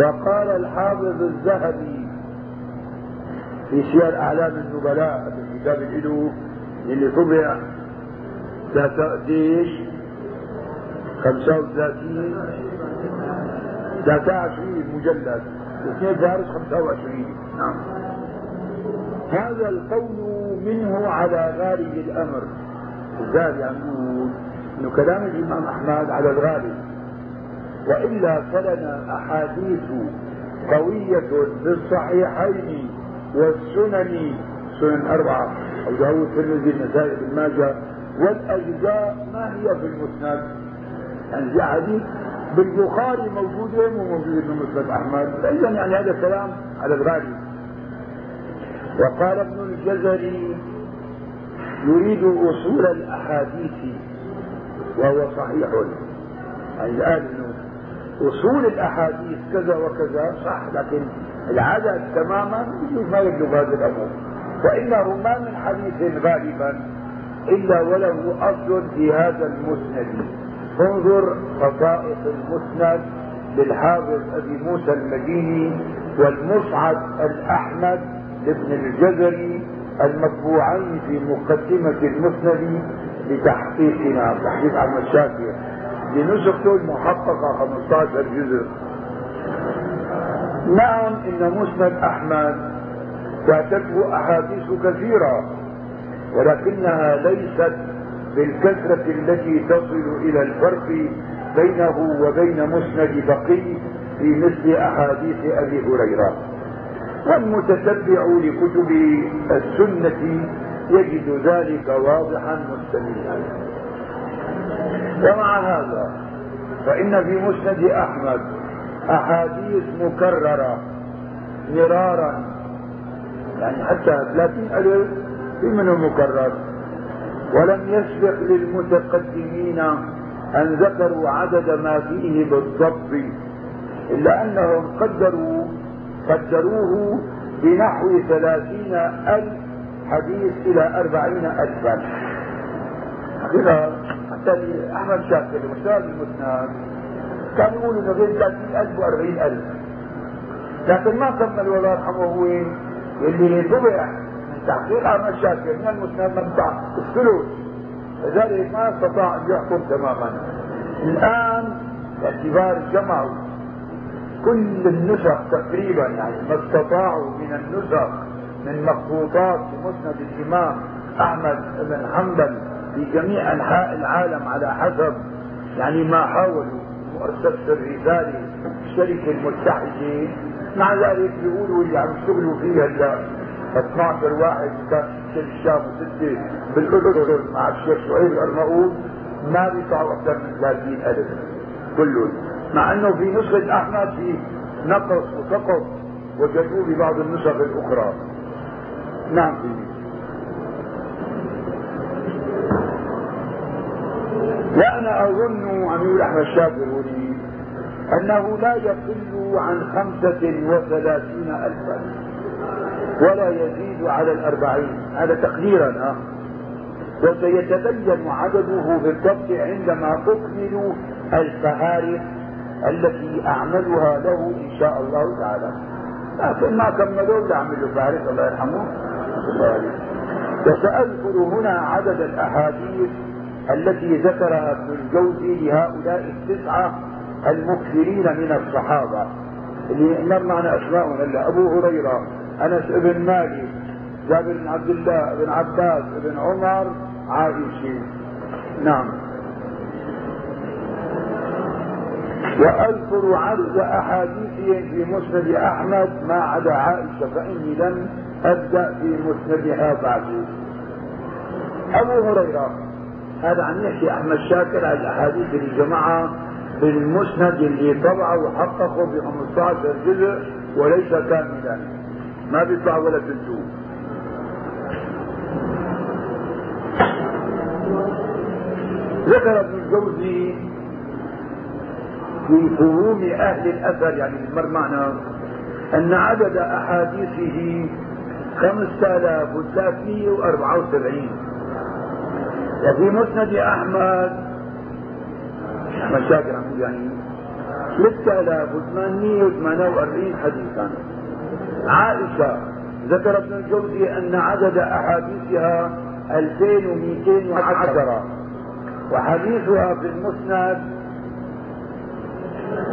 وقال الحافظ الذهبي في سير أعلام النبلاء الكتاب له اللي طبع ذات قديش 35 23 مجلد. واثنين فارس 25 نعم. هذا القول منه على غالب الأمر. الزاد يعني يقول إنه كلام الإمام أحمد على الغالب وإلا فلنا أحاديث قوية بالصحيحين والسنن. سنن أربعة. أو داود الترمذي النسائي بن ماجه. والأجزاء ما هي في المسند؟ يعني في أحاديث بالبخاري موجودة وموجودة في مسند أحمد. فإذا يعني هذا الكلام على الغالب. وقال ابن الجزري يريد أصول الأحاديث وهو صحيح. يعني الآن أصول الأحاديث كذا وكذا صح لكن العدد تماما ما يبلغ هذه الأمور. وإنه ما من حديث غالبا إلا وله أصل في هذا المسند. انظر خصائص المسند للحافظ أبي موسى المديني والمصعد الأحمد لابن الجزري المطبوعين في مقدمة المسند لتحقيقنا. تحقيق عن الشافعي بنسخته المحققة 15 جزء. نعم إن مسند أحمد فاتته أحاديث كثيرة ولكنها ليست بالكثرة التي تصل إلى الفرق بينه وبين مسند بقي في مثل أحاديث أبي هريرة. والمتتبع لكتب السنة يجد ذلك واضحا مستمرا. ومع هذا. فإن في مسند أحمد أحاديث مكررة مرارا. يعني حتى 30 ألف في منه مكرر. ولم يسبق للمتقدمين أن ذكروا عدد ما فيه بالضبط إلا أنهم قدروا قدروه بنحو ثلاثين ألف حديث إلى أربعين ألفا. حتى أحمد شاكر المستاذ المسند كان يقول إنه بين 30000 و40000 لكن ما كمل الله يرحمه هو اللي طبع من تحقيق أحمد شاكر من المسند ممتع الثلث لذلك ما استطاع أن يحكم تماما. الآن باعتبار جمعوا كل النسخ تقريبا يعني ما استطاعوا من النسخ من مخطوطات مسند الإمام أحمد بن حنبل في جميع أنحاء العالم على حسب يعني ما حاولوا مؤسسة الرسالة الشركة المتحدة مع ذلك بيقولوا اللي عم يشتغلوا فيها هلا 12 واحد كان في الشام وستة بالأردن مع الشيخ شعيب الارناؤوط ما بيطلعوا أكثر من 30 ألف كلهم. مع إنه في نسخة أحمد في نقص وسقط وجدوه ببعض النسخ الأخرى. نعم وأنا أظن يقول أحمد ولي أنه لا يقل عن خمسة وثلاثين ألفا ولا يزيد على الأربعين. هذا تقديرا ها وسيتبين عدده بالضبط عندما أكمل الفهارس التي أعملها له إن شاء الله تعالى. لكن ما كملوا لأعملوا فهارس الله يرحمه. وسأذكر هنا عدد الأحاديث التي ذكرها ابن الجوزي لهؤلاء التسعة المكثرين من الصحابة. اللي مر معنا اسماءهم هلا أبو هريرة أنس بن مالك جابر بن عبد الله بن عباس بن عمر عائشة. نعم. وأذكر عدد احاديثهم في مسند أحمد ما عدا عائشة فإني لم أبدأ في مسندها بعد. أبو هريرة هذا عم يحكي أحمد شاكر على الأحاديث اللي جمعها بالمسند اللي طبعه وحققه ب 15 جزء وليس كاملا. ما بيطلع ولا تنتو ذكر ابن الجوزي في فهوم أهل الأثر يعني مر معنا أن عدد أحاديثه 5374 وفي مسند أحمد. أحمد شاكر عم يعني. 6848 حديثا. عائشة ذكر ابن الجوزي أن عدد أحاديثها 2210 وحديثها في المسند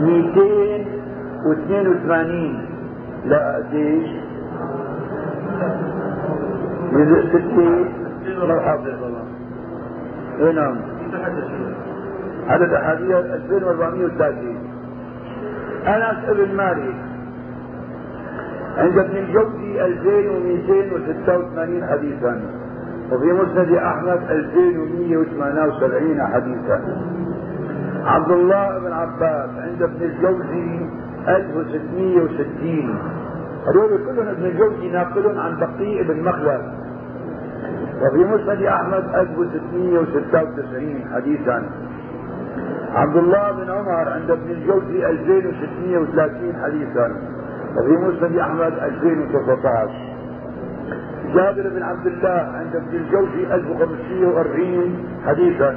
282 لا قديش؟ ستة لو حافظ اي نعم. عدد احاديث 2430 انس ابن مالك عند ابن الجوزي 2286 حديثا. وفي مسند أحمد 2178 حديثا. عبد الله بن عباس عند ابن الجوزي 1660 هذول كلهم ابن الجوزي ناقل عن بقيء بن مخلد. وفي مسند أحمد 1696 حديثا. عبد الله بن عمر عند ابن الجوزي 2630 حديثا. وفي مسند أحمد 2019 جابر بن عبد الله عند ابن الجوزي 1540 حديثا.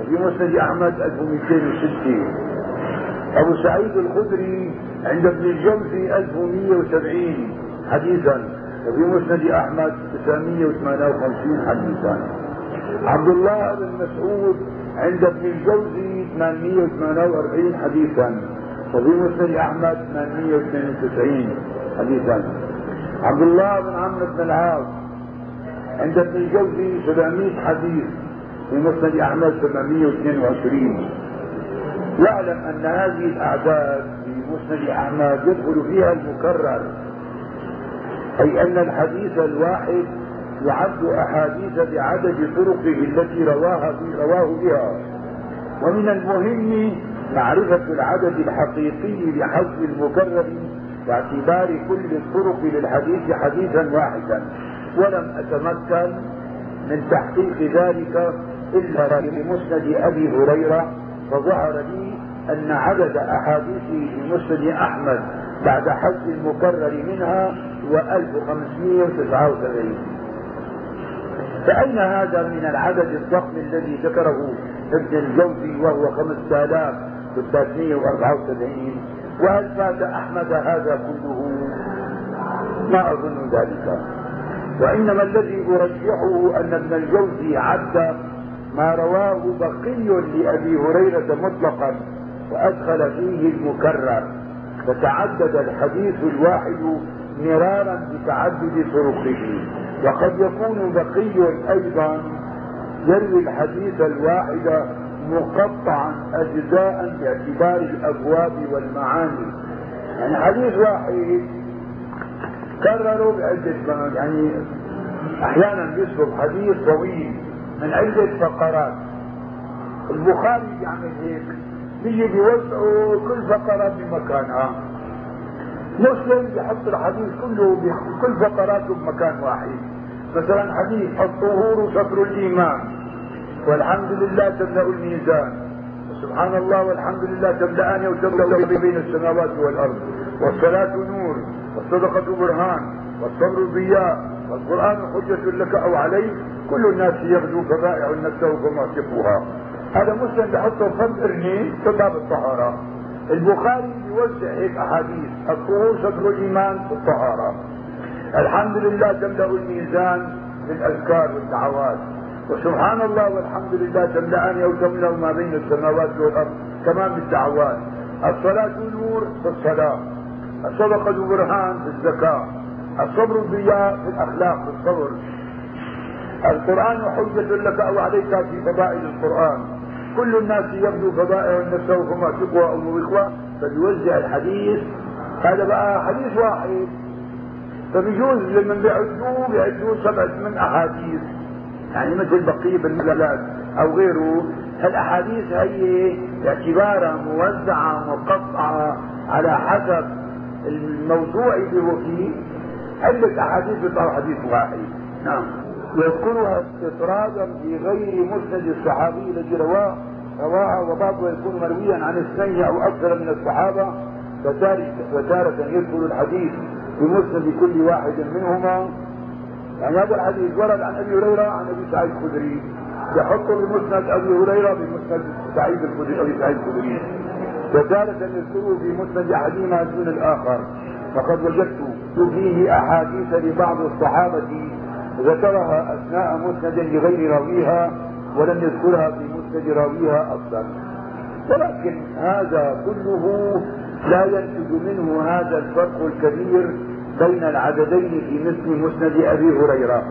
وفي مسند أحمد 1260 أبو سعيد الخدري عند ابن الجوزي 1170 حديثا. وفي مسند أحمد 958 حديثا. عبد الله بن مسعود عند ابن الجوزي 848 حديثا. وفي مسند أحمد 892 حديثا. عبد الله بن عمرو بن العاص عند ابن الجوزي 700 حديث. في مسند أحمد 722 يعلم أن هذه الأعداد في مسند أحمد يدخل فيها المكرر. أي أن الحديث الواحد يعد أحاديث بعدد طرقه التي رواها رواه بها. ومن المهم معرفة العدد الحقيقي لحذف المكرر باعتبار كل الطرق للحديث حديثا واحدا. ولم أتمكن من تحقيق ذلك إلا في مسند أبي هريرة فظهر لي أن عدد أحاديثه في مسند أحمد بعد حذف المكرر منها هو 1579 فأين هذا من العدد الضخم الذي ذكره ابن الجوزي وهو 5374 وهل فات أحمد هذا كله؟ ما أظن ذلك. وإنما الذي أرجحه أن ابن الجوزي عد ما رواه بقي لأبي هريرة مطلقا وأدخل فيه المكرر فتعدد الحديث الواحد مرارا بتعدد طرقه. وقد يكون بقي أيضا يروي الحديث الواحد مقطعا اجزاء باعتبار الأبواب والمعاني. يعني حديث واحد كرروا بعدة يعني أحيانا يسلب حديث طويل من عدة فقرات. البخاري بيعمل هيك بيجي بيوزعوا كل فقرة بمكانها. مسلم بحط الحديث كله بكل فقراته بمكان واحد؟ مثلا حديث الطهور شطر الإيمان. والحمد لله تملأ الميزان. سبحان الله والحمد لله تملأان وتملأ بين السماوات والأرض. والصلاة نور والصدقة برهان والصبر ضياء والقرآن حجة لك أو عليك. كل الناس يغدو فبائع نفسه فما تقوها هذا مسلم بحطه فرد ارنين في باب الطهارة البخاري يوزع هيك أحاديث. الطهور شطر الإيمان في الطهارة. الحمد لله تملأ الميزان بالاذكار والدعوات. وسبحان الله والحمد لله تملأان أو تملأ ما بين السماوات والأرض. كمان بالدعوات الصلاة نور في الصلاة. الصدقة برهان في الزكاة. الصبر ضياء في الأخلاق في الصبر القرآن حجة لك أو عليك في فضائل القرآن. كل الناس يبدو فضائل نفسه فما تقوى أو إخوة فبيوزع الحديث. هذا بقى حديث واحد. فبيجوز لمن بيعدوه بيعدوه سبع من أحاديث. يعني مثل بقية بن أو غيره. هالأحاديث هي باعتبارها موزعة مقطعة على حسب الموضوع اللي هو فيه. عدة أحاديث بيطلعوا حديث واحد. نعم. ويذكرها استطرادا في غير مسند الصحابي الذي رواه رواها وبعضه يكون مرويا عن اثنين أو أكثر من الصحابة فتارة يذكر الحديث بمسند كل واحد منهما. يعني هذا الحديث ورد عن أبي هريرة عن أبي سعيد الخدري. يحطه بمسند أبي هريرة بمسند سعيد الخدري أبي سعيد الخدري. وتارة يذكره في مسند أحدهما دون الآخر. فقد وجدت فيه أحاديث لبعض الصحابة ذكرها أثناء مسند لغير راويها ولم يذكرها في مسند راويها أصلا. ولكن هذا كله لا ينتج منه هذا الفرق الكبير بين العددين في مثل مسند أبي هريرة.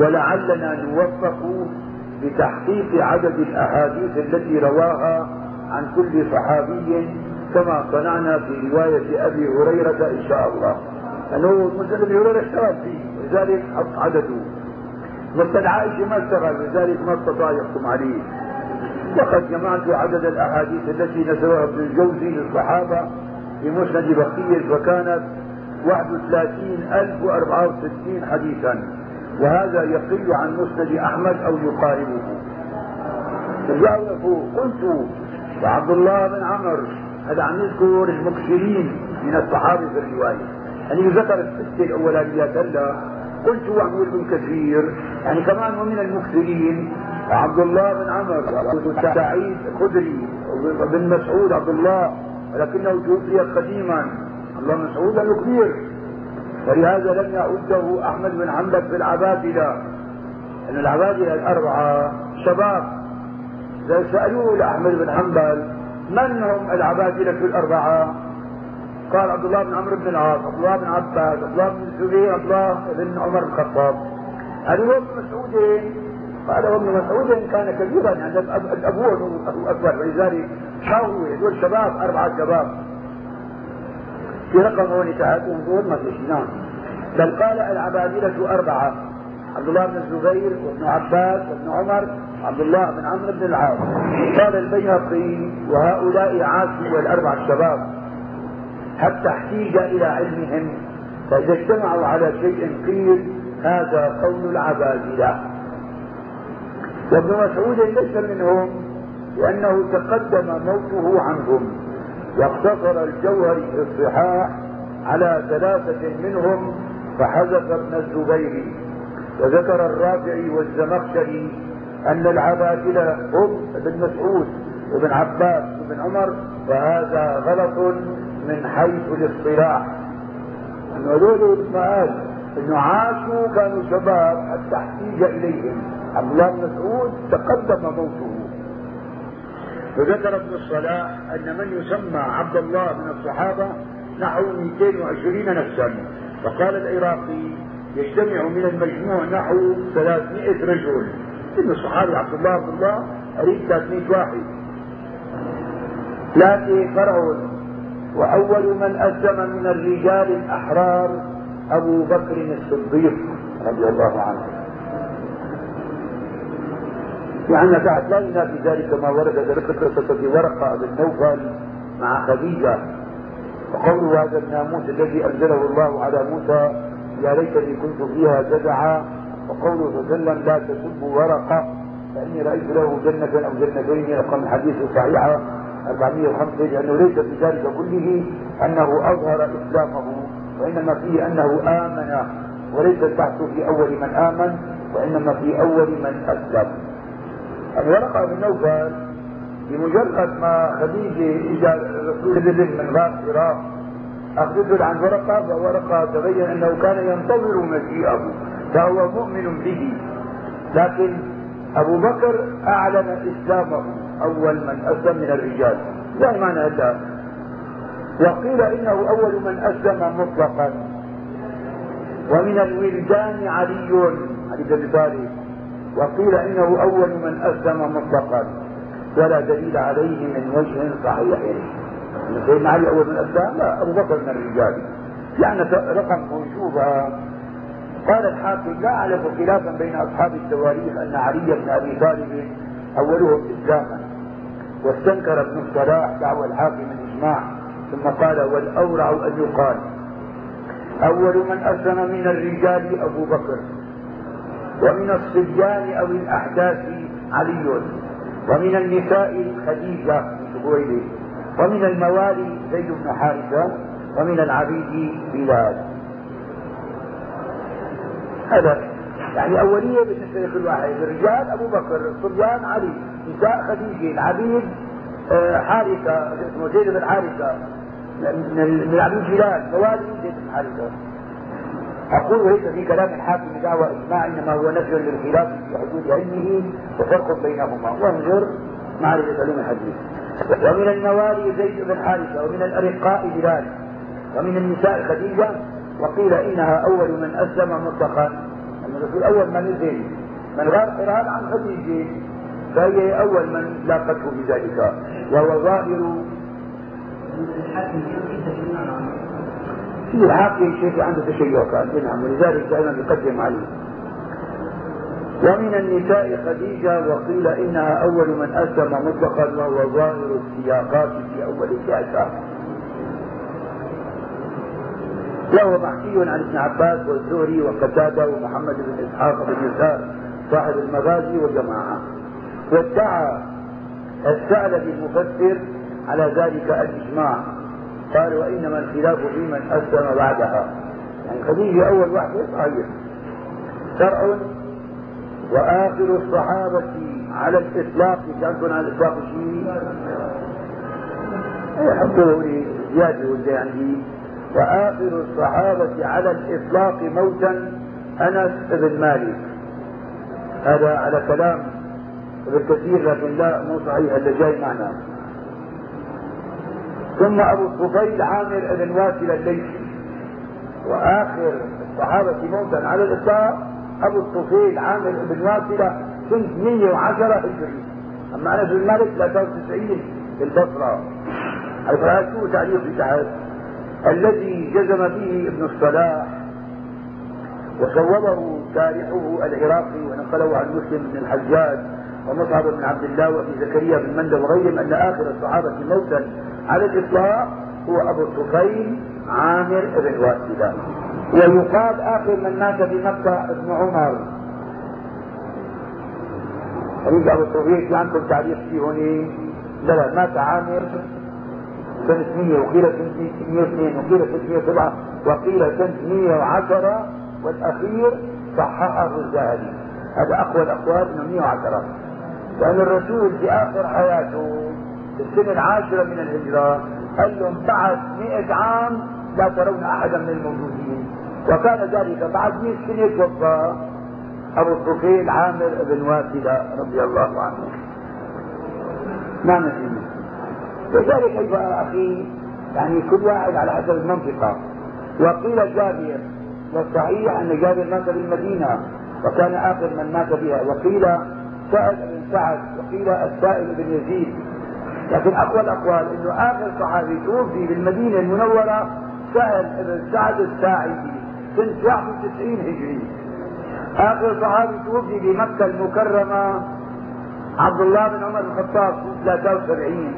ولعلنا نوفق بتحقيق عدد الأحاديث التي رواها عن كل صحابي كما صنعنا في رواية أبي هريرة إن شاء الله. أنه مسند أبي هريرة اشتغل فيه لذلك حط عدده مسند عائشة ما اشتغل لذلك ما استطاع يحكم عليه. وقد جمعت عدد الأحاديث التي نسبها ابن الجوزي للصحابة في مسند بقية فكانت 31064 حديثا. وهذا يقل عن مسند أحمد أو يقاربه. تجاوزوا قلت وعبد الله بن عمر هذا عم يذكر المكثرين من الصحابة في الرواية. يعني ذكر الستة الأولانيات هلا قلت وعمر بن كثير. يعني كمان ومن المكثرين عبد الله بن عمر سعيد الخدري بن مسعود عبد الله ولكنه توفي قديما. الله مسعود كبير. ولهذا لم يعده أحمد بن حنبل في العبادلة. ان العبادلة الأربعة شباب. إذا سألوه لأحمد بن حنبل من هم العبادلة الأربعة؟ قال عبد الله بن عمرو بن العاص، عبد الله بن عباس، عبد الله بن الزبير، عبد الله بن عمر بن الخطاب. هذول ابن مسعود قال وابن مسعود كان كبيرا يعني ابوه أكبر ولذلك شاوروا هذول شباب أربعة شباب. في رقم هون تعالوا دول ما فيش نعم. بل قال العبادلة أربعة. عبد الله بن الزبير وابن عباس وابن عمر عبد الله بن عمرو بن العاص. قال البيهقي وهؤلاء عاشوا والأربع الشباب. حتى احتيج إلى علمهم؟ فإذا اجتمعوا على شيء قيل هذا قول العبادلة. وابن مسعود ليس منهم لأنه تقدم موته عنهم واقتصر الجوهري في الصحاح على ثلاثة منهم فحذف ابن الزبير. وذكر الرافعي والزمخشري أن العبادلة هم ابن مسعود وابن عباس وابن عمر وهذا غلط. من حيث الاصطلاح. انه هذول قال انه عاشوا كانوا شباب حتى احتيج إليهم. عبد الله بن مسعود تقدم موته. وذكر ابن الصلاح أن من يسمى عبد الله من الصحابة نحو 220 نفسا. فقال العراقي يجتمع من المجموع نحو 300 رجل. ابن الصحابي عبد الله عبد الله قريب 300 واحد. لكن فرع وأول من أسلم من الرجال الأحرار أبو بكر الصديق رضي الله عنه. لأن بعد لا ذلك ما ورد ذكر في ورقة بن نوفل مع خديجة. وقوله هذا الناموس الذي أنزله الله على موسى يا ليتني كنت فيها جزعا. وقوله صلى الله عليه وسلم لا تسبوا ورقة فإني رأيت له جنة أو جنتين رقم الحديث صحيحة 405 لأنه ليس في ذلك كله أنه أظهر إسلامه وإنما فيه أنه آمن وليس البحث في أول من آمن وإنما في أول من أسلم. ورقة بن نوفل بمجرد ما خديجة إجا رسول من غار حراء أخذته عن ورقة فورقة تبين أنه كان ينتظر مجيئه فهو مؤمن به. لكن أبو بكر أعلن إسلامه. أول من أسلم من الرجال. لا معنى هذا. وقيل إنه أول من أسلم مطلقا. ومن الولدان علي علي بن طالب وقيل إنه أول من أسلم مطلقا. ولا دليل عليه من وجه صحيح. سيدنا علي أول من أسلم؟ لا أبو بكر من الرجال. يعني رقم موجوبة قال الحاكم لا اعرف خلافا بين أصحاب التواريخ أن علي بن أبي طالب أولهم اسلاما. واستنكر ابن الصلاح دعوى الحاكم الاجماع ثم قال والأورع أن يقال. أول من اسلم من الرجال أبو بكر ومن الصبيان أو الأحداث علي ومن النساء خديجة بن ومن الموالي زيد بن حارثة ومن العبيد بلال. هذا يعني أولية بالنسبة لكل واحد الرجال أبو بكر الصبيان علي. نساء خديجة العبيد آه، حارثة اسمه زيد بن حارثة من عبد جلال موالي زيد بن حارثة. أقول ليس في كلام الحاكم دعوى إجماع إنما هو نفي للخلاف في حدود علمه وفرق بينهما. وانظر معرفة علوم الحديث. ومن الموالي زيد بن حارثة ومن الأرقاء بلال ومن النساء خديجة وقيل إنها أول من أسلم مطلقا. الرسول أول من نزل من غير قرآن عن خديجة. فهي أول من لاقته بذلك وهو ظاهر. في الحاكم شيء عنده تشيع كان نعم ولذلك دائما يقدم عليه. ومن النساء خديجة وقيل إنها أول من أسلم مطلقا وهو ظاهر السياقات في أول الشعشاء وهو محكي عن ابن عباس والزهري وقتادة ومحمد بن إسحاق بن يسار صاحب المغازي وجماعة وادعى الثعلبي المفسر على ذلك الإجماع. قال وإنما الخلاف في من أسلم بعدها. يعني خديجة أول واحدة صحيح. شرع وآخر الصحابة على الإطلاق كان على الإطلاق شيء يحطوه لي زيادة ولا عندي وآخر الصحابة على الإطلاق موتا أنس بن مالك. هذا على كلام ابن كثير لكن لا مو صحيح اللي جاي معنا. ثم أبو الطفيل عامر بن واسل الليثي. وآخر الصحابة موتا على الإطلاق أبو الطفيل عامر بن واسلة سنة 110 هجري. أما أنس بن مالك 93 في البصرة. حيث شو تعليق في تحت الذي جزم به ابن الصلاح. وصوبه تاريخه العراقي ونقله عن مسلم بن الحجاج. ومصعب بن عبد الله وابي زكريا بن مندى وغيرهم أن آخر الصحابة موتا على الاطلاق هو أبو الطفيل عامر بن واسدة. ويقال آخر من مات بمكه ابن عمر. خليج أبو الطفيل في عندكم تعليق فيه هنا. لا لا مات عامر سنة 100 وقيل سنة 102 وقيل سنة 107 وقيل سنة 110 والأخير صححه الذهبي هذا أقوى الأقوال أنه 110 لأن الرسول في آخر حياته في السنة العاشرة من الهجرة قال لهم بعد 100 عام لا ترون أحدا من الموجودين. وكان ذلك بعد 100 سنة توفى أبو الطفيل عامر بن واسلة رضي الله عنه. ما نسينا كذلك أيها أخي؟ يعني كل واحد على حسب المنطقة. وقيل جابر والصحيح أن جابر مات بالمدينة وكان آخر من مات بها وقيل سعد بن سعد وقيل السائل بن يزيد. لكن أقوى الأقوال أنه آخر صحابي توفي بالمدينة المنورة سهل بن سعد الساعدي سنة 91 هجري. آخر صحابي توفي بمكة المكرمة عبد الله بن عمر الخطاب سنة 73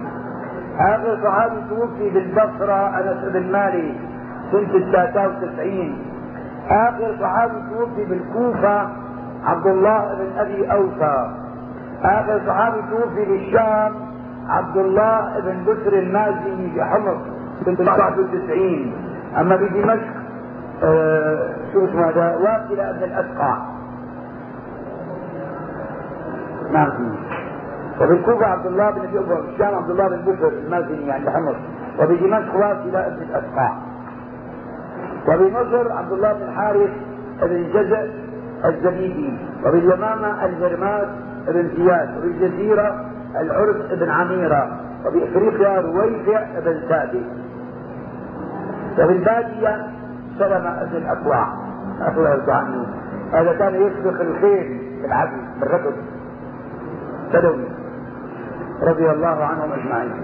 آخر صحابي توفي بالبصرة أنس بن مالك سنة 93 آخر صحابي توفي بالكوفة عبد الله بن أبي أوفى. آخر صحابي توفي بالشام عبد الله بن بسر المازني في حمص سنة 91 أما بدمشق آه شو اسمه هذا؟ واكل بن الأسقع. نعم. وفي الكوفة عبد الله بن ابي وفي الشام عبد الله بن بشر المازني عند حمص. وبدمشق واصل أبن الاسقاع وبمصر عبد الله بن الحارث بن جزء الزبيدي وباليمامة الهرماس بن زياد وبالجزيرة العرس بن عميرة وبإفريقيا رويفع بن ثابت وبالبادية سلمة بن الأكوع الله عنه هذا كان يسبق الخيل بالعدل بالركض بدوي رضي الله عنهم أجمعين.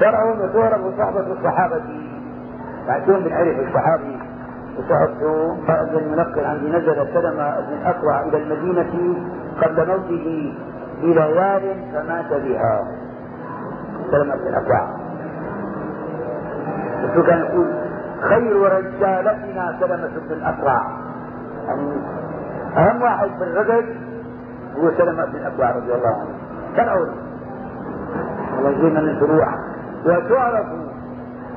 شرع وتعرف صحبة الصحابة بعدين بنعرف الصحابي. وصحبته قال المنقل عندي نزل سلمة بن الأكوع إلى المدينة قبل موته بليال فمات بها. سلمة بن الأكوع بس كان يقول خير رجالتنا سلمة بن الأكوع يعني أهم واحد في الرجل هو سلمة بن الأكوع رضي الله عنه. كالعود. الله يجزينا من فروع وتعرف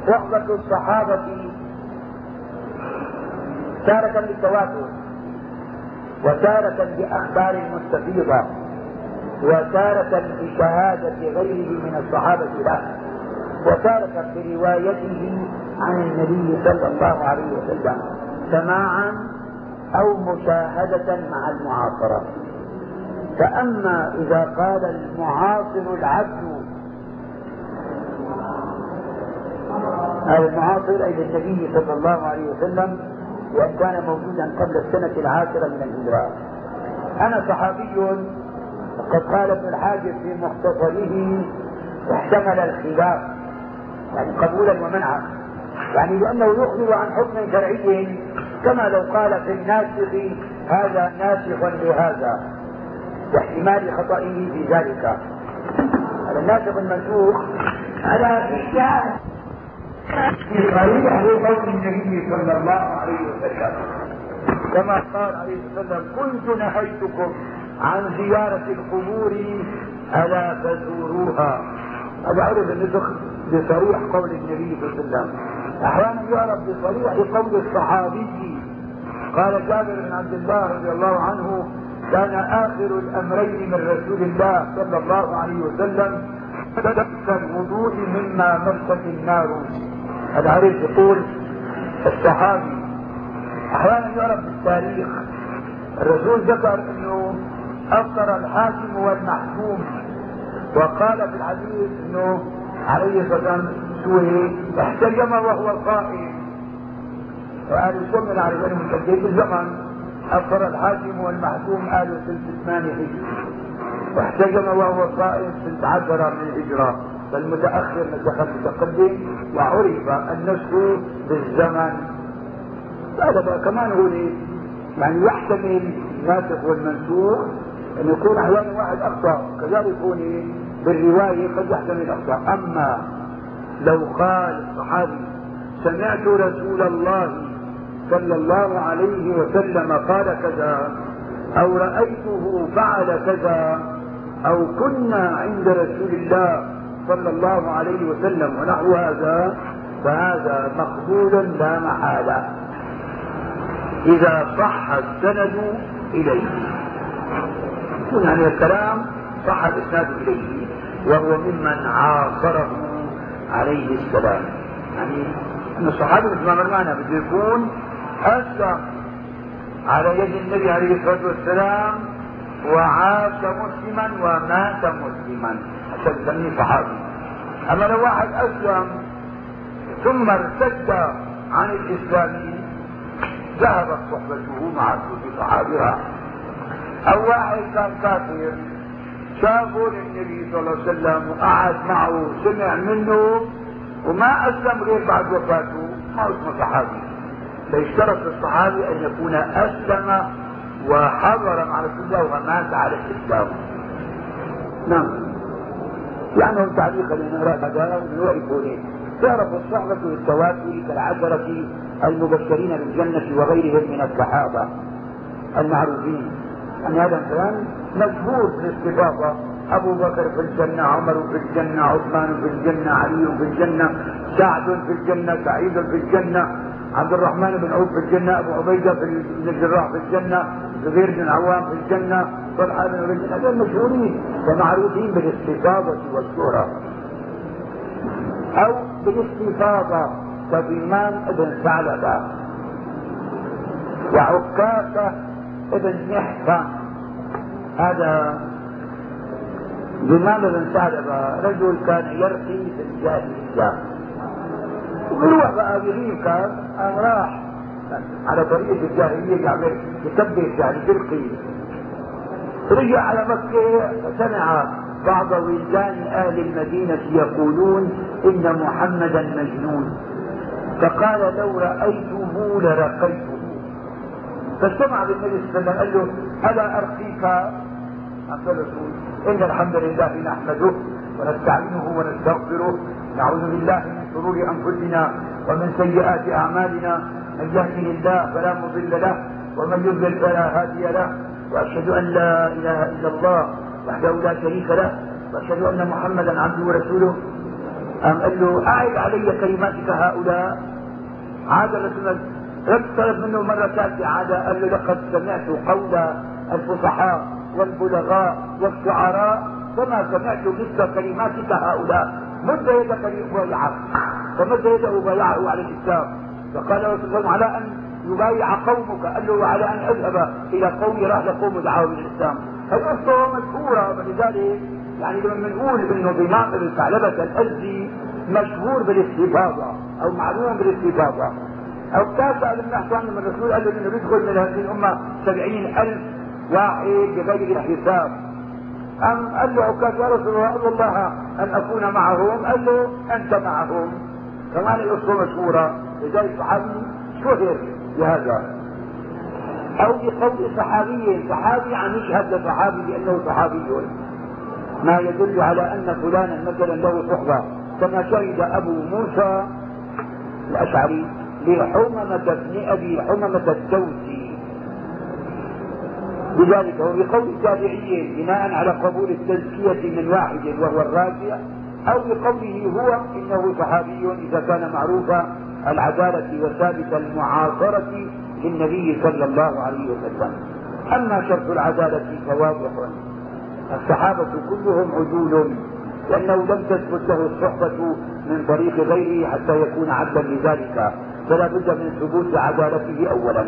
صحبة الصحابة تارة بالتواتر وتارة بأخبار مستفيضة وتارة بشهادة غيره من الصحابة له وتارة بروايته عن النبي صلى الله عليه وسلم سماعا أو مشاهدة مع المعاصرة. فأما إذا قال المعاصر العبد المعاصر أي للنبي صلى الله عليه وسلم وإن كان موجودا قبل السنة العاشرة من الهجرة. أنا صحابي وقد قال ابن الحاجب في مختصره احتمل الخلاف يعني قبولا ومنعا يعني لأنه يخبر عن حكم شرعي كما لو قال في الناسخ هذا ناسخ لهذا. واحتمال خطئه في ذلك. الناسخ المنسوخ على إشكال. في صريح قول النبي صلى الله عليه وسلم كما قال عليه وسلم كنت نهيتكم عن زيارة القبور ألا فزوروها هذا عرف النسخ بصريح قول النبي صلى الله عليه وسلم أحيانا يعرف بصريح قول الصحابي قال جابر بن عبد الله رضي الله عنه كان آخر الأمرين من رسول الله صلى الله عليه وسلم بدأت الوضوء مما مست النار عرف يقول الصحابي أحيانا يعرف بالتاريخ. الرسول ذكر إنه أفطر الحاكم والمحكوم وقال في الحديث إنه عليه الصلاة والسلام سوي احتجم وهو القائم وأهل السنة نعرف انهم في الزمن. أفطر الحاكم والمحكوم أهل سنه ثمانية هجري. واحتجم وهو قائم سنه عشره من الهجره فالمتأخر نسخ المتقدم وعرف النسخ بالزمن. هذا كمان هو يعني يحتمل الناسخ والمنسوخ أن يكون أحيانا واحد أخطأ كذلك يكون بالرواية قد يحتمل أخطأ. أما لو قال الصحابي سمعت رسول الله صلى الله عليه وسلم قال كذا أو رأيته فعل كذا أو كنا عند رسول الله صلى الله عليه وسلم ونحو هذا فهذا مقبول لا محالة إذا صح السند إليه. يعني الكلام صح الإسناد إليه وهو ممن عاصره عليه السلام. يعني أن الصحابي مثل ما معنا بده يكون أسلم على يد النبي عليه الصلاة والسلام وعاش مسلما ومات مسلما. عشان تسميه صحابي أما لو واحد أسلم ثم ارتد عن الإسلام ذهبت صحبته مع كل صحابها. أو واحد كان كافر شافه للنبي صلى الله عليه وسلم وقعد معه سمع منه وما أسلم غير بعد وفاته ما اسمه صحابي. فيشترط الصحابي أن يكون أسلم وحضر مع رسول الله ومات على الإسلام. نعم. يعني تعليقا من نوع الكونين تعرف الصحبة بالتواتر كالعشرة المبشرين بالجنة وغيرهم من الصحابة المعروفين. أن هذا الكلام مشهور في الاستفاضة أبو بكر في الجنة عمر في الجنة عثمان في الجنة علي في الجنة سعد في الجنة سعيد في الجنة عبد الرحمن بن عوف في الجنة أبو عبيدة بن الجراح في الجنة زبير بن عوام في الجنة عبيد هذول مشهورين ومعروفين بالاستفاضة والشهرة أو بالاستفاضة كإمام ابن ثعلبة وعكاشة ابن محصن هذا الإمام ابن ثعلبة رجل كان يرقي في الجاهلية ويروح بقى كان راح. على طريقة الجاهلية يعمل يكبر يعني تلقي رجع على مكة سمع بعض ولدان أهل المدينة يقولون إن محمدا مجنون. فقال لو رأيته لرقيته. فاجتمع بالنبي صلى الله عليه وسلم قال له ألا أرقيك؟ قال الرسول إن الحمد لله نحمده ونستعينه ونستغفره. نعوذ بالله من شرور أنفسنا ومن سيئات أعمالنا. من يهده الله فلا مضل له ومن يضلل فلا هادي له. وأشهد أن لا إله إلا الله وحده لا شريك له وأشهد أن محمدا عبده ورسوله. قام قال له أعد علي كلماتك هؤلاء. عاد الرسول رد طلب منه مرة ثالثه عاد قال له لقد سمعت قول الفصحاء والبلغاء والشعراء فما سمعت مثل كلماتك هؤلاء. مد يدك لأبايعك فمد يده بايعه على الإسلام. فقال رسول الله على أن يبايع قومك قال له وعلى أن أذهب إلى قومي راح لقوم دعاهم الإسلام. القصة مشهورة فلذلك يعني لما بنقول انه بمعقل الثعلبة الازدي مشهور بالاستفاضة أو معلوم بالاستفاضة أو تاسع لما نحكي عنه من الرسول قال له إنه بيدخل من هذه الأمة سبعين ألف واحد بغير حساب. أم قال له عكاش يا رسول الله الله أن أكون معهم. قال له أنت معهم. كمان القصة مشهورة. لذلك صحابي شهر. بهذا. أو بقول صحابي صحابي عم يشهد لصحابي بأنه صحابي. ما يدل على أن فلانا مثلا له صحبة. كما شهد أبو موسى الأشعري لحممة بن أبي حممة الدوسي. بذلك وبقول التابعين بناء على قبول التزكية من واحد وهو الراجع أو بقوله هو إنه صحابي إذا كان معروف العدالة وثابت المعاصرة للنبي صلى الله عليه وسلم؟ أما شرط العدالة فواضح. الصحابة كلهم عدول لأنه لم تثبت له الصحبة من طريق غيره حتى يكون عبدا لذلك فلا بد من ثبوت عدالته أولا.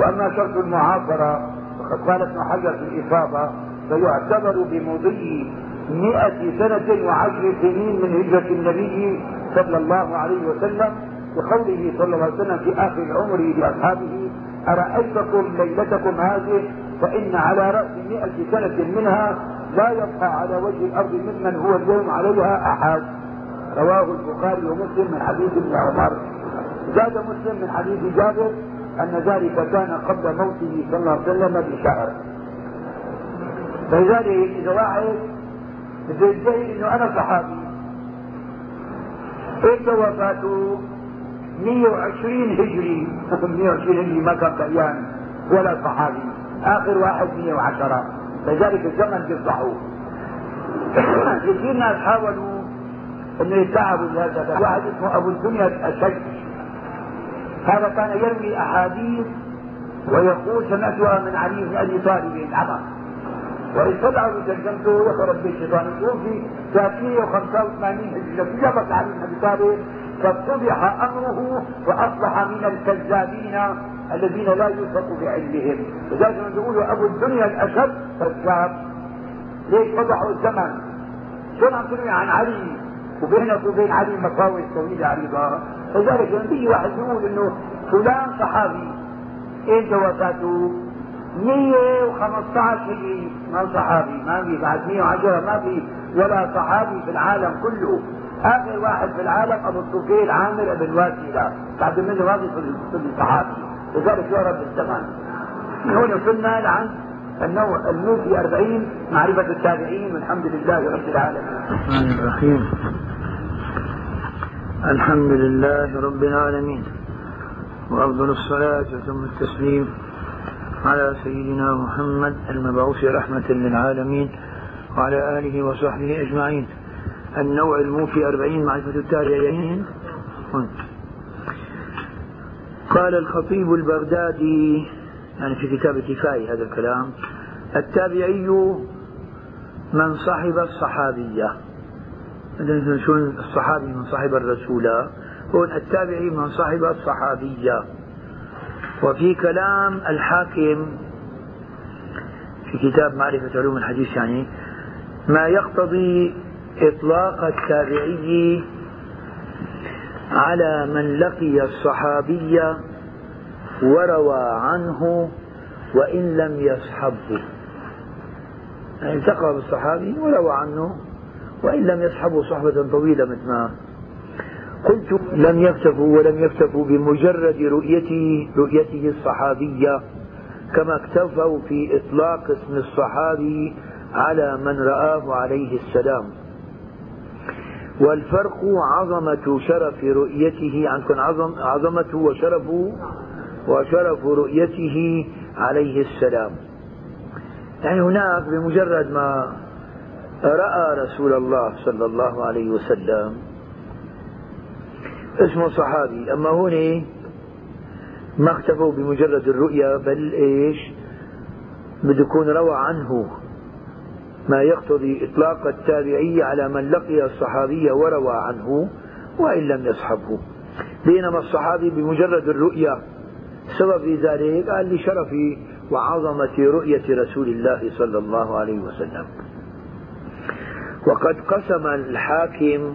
وأما شرط المعاصرة فقد قال ابن حجر في الإصابة فيعتبر بمضي مئة سنة وعشر سنين من هجرة النبي صلى الله عليه وسلم بقوله صلى الله عليه وسلم في آخر عمره لأصحابه أرأيتكم ليلتكم هذه؟ فإن على رأس مئة سنة منها لا يبقى على وجه الأرض ممن هو اليوم عليها أحد. رواه البخاري ومسلم من حديث ابن عمر. زاد مسلم من حديث جابر أن ذلك كان قبل موته صلى الله عليه وسلم بشهر. فلذلك إذا واحد بده يدعي إنه أنا صحابي. إمتى وفاته 120 هجري 120 هجري ما كان كيان ولا صحابي. آخر واحد 110 لذلك الزمن بيفضحوه كثير ناس حاولوا إنه يتعبوا بهذا. واحد اسمه أبو الدنيا الأشج. هذا كان يروي أحاديث ويقول سمعتها من علي بن أبي طالب عمر وإن طلعوا ترجمته يخرب به الشيطان في 385 هجرة في جبهة علي بن أبي طالب فاتضح أمره وأصبح من الكذابين الذين لا يوثق بعلمهم. لذلك يقولوا أبو الدنيا الأشد كذاب ليش فضحوا الزمن؟ شو عم تروي عن علي؟ وبينك وبين علي مساوي طويلة عريضة. لذلك لما بيجي واحد يقول إنه فلان صحابي. إيش وفاته 115 هجري. ما صحابي ما في بعد 110 ما في ولا صحابي في العالم كله. اخر واحد في العالم أبو الطفيل عامر بن واسلة بعد منه ما في صحابي لذلك يعرف بالزمان هون وصلنا لعند النوع الموفي 40 معرفة التابعين والحمد لله رب العالمين. الرحمن الرحيم. الحمد لله رب العالمين. وأفضل الصلاة وتم التسليم على سيدنا محمد المبعوث رحمة للعالمين وعلى آله وصحبه أجمعين. النوع الموفي أربعين معرفة التابعين. قال الخطيب البغدادي يعني في كتاب الكفاية هذا الكلام التابعي من صحب الصحابية. شو الصحابي من صحب الرسول؟ هون التابعي من صحب الصحابية. وفي كلام الحاكم في كتاب معرفة علوم الحديث يعني ما يقتضي إطلاق التابعي على من لقي الصحابي وروى عنه وإن لم يصحبه. يعني التقى بالصحابي وروى عنه وإن لم يصحبه صحبة طويلة مثل ما قلت. لم يكتفوا ولم يكتفوا بمجرد رؤيته رؤيته الصحابية كما اكتفوا في إطلاق اسم الصحابي على من رآه عليه السلام. والفرق عظمة شرف رؤيته عنكم عظم عظمة وشرف وشرف رؤيته عليه السلام. يعني هناك بمجرد ما رأى رسول الله صلى الله عليه وسلم اسمه صحابي. أما هنا ما اكتفوا بمجرد الرؤيا بل إيش؟ بده يكون روى عنه. ما يقتضي إطلاق التابعي على من لقي الصحابي وروى عنه وإن لم يصحبه. بينما الصحابي بمجرد الرؤية سبب ذلك قال لشرف وعظمة رؤية رسول الله صلى الله عليه وسلم. وقد قسم الحاكم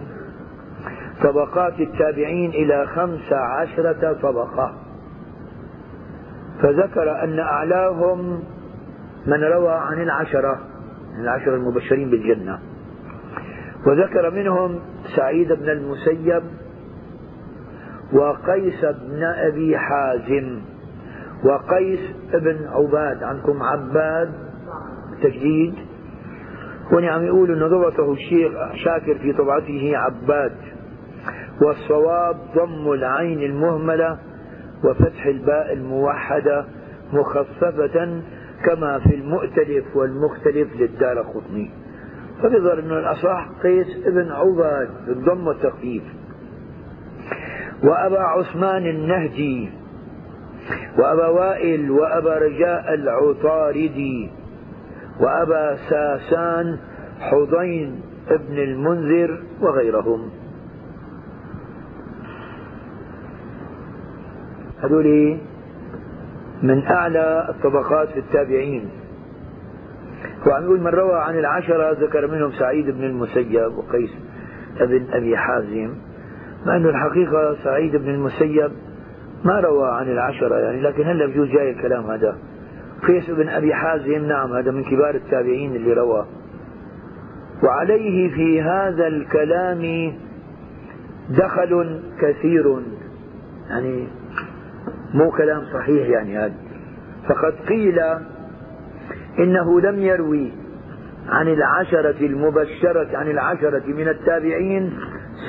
طبقات التابعين إلى خمس عشرة طبقة. فذكر أن أعلاهم من روى عن العشرة. العشرة المبشرين بالجنة. وذكر منهم سعيد بن المسيب وقيس بن أبي حازم وقيس بن عباد عندكم عباد تجديد. هون عم يقول انه ضبطه الشيخ شاكر في طبعته عباد. والصواب ضم العين المهملة وفتح الباء الموحدة مخففة كما في المؤتلف والمختلف للدار قطني. فبظهر أنه الأصح قيس ابن عباد بالضم والتخفيف. وأبا عثمان النهدي وأبا وائل وأبا رجاء العطاردي وأبا ساسان حضين ابن المنذر وغيرهم. هذول من أعلى الطبقات في التابعين. وعم يقول من روى عن العشرة ذكر منهم سعيد بن المسيب وقيس بن أبي حازم. مع أنه الحقيقة سعيد بن المسيب ما روى عن العشرة يعني لكن هلا بجوز جاي الكلام هذا؟ قيس بن أبي حازم نعم هذا من كبار التابعين اللي روى. وعليه في هذا الكلام دخل كثير يعني مو كلام صحيح يعني هذا. فقد قيل إنه لم يروي عن العشرة المبشرة عن العشرة من التابعين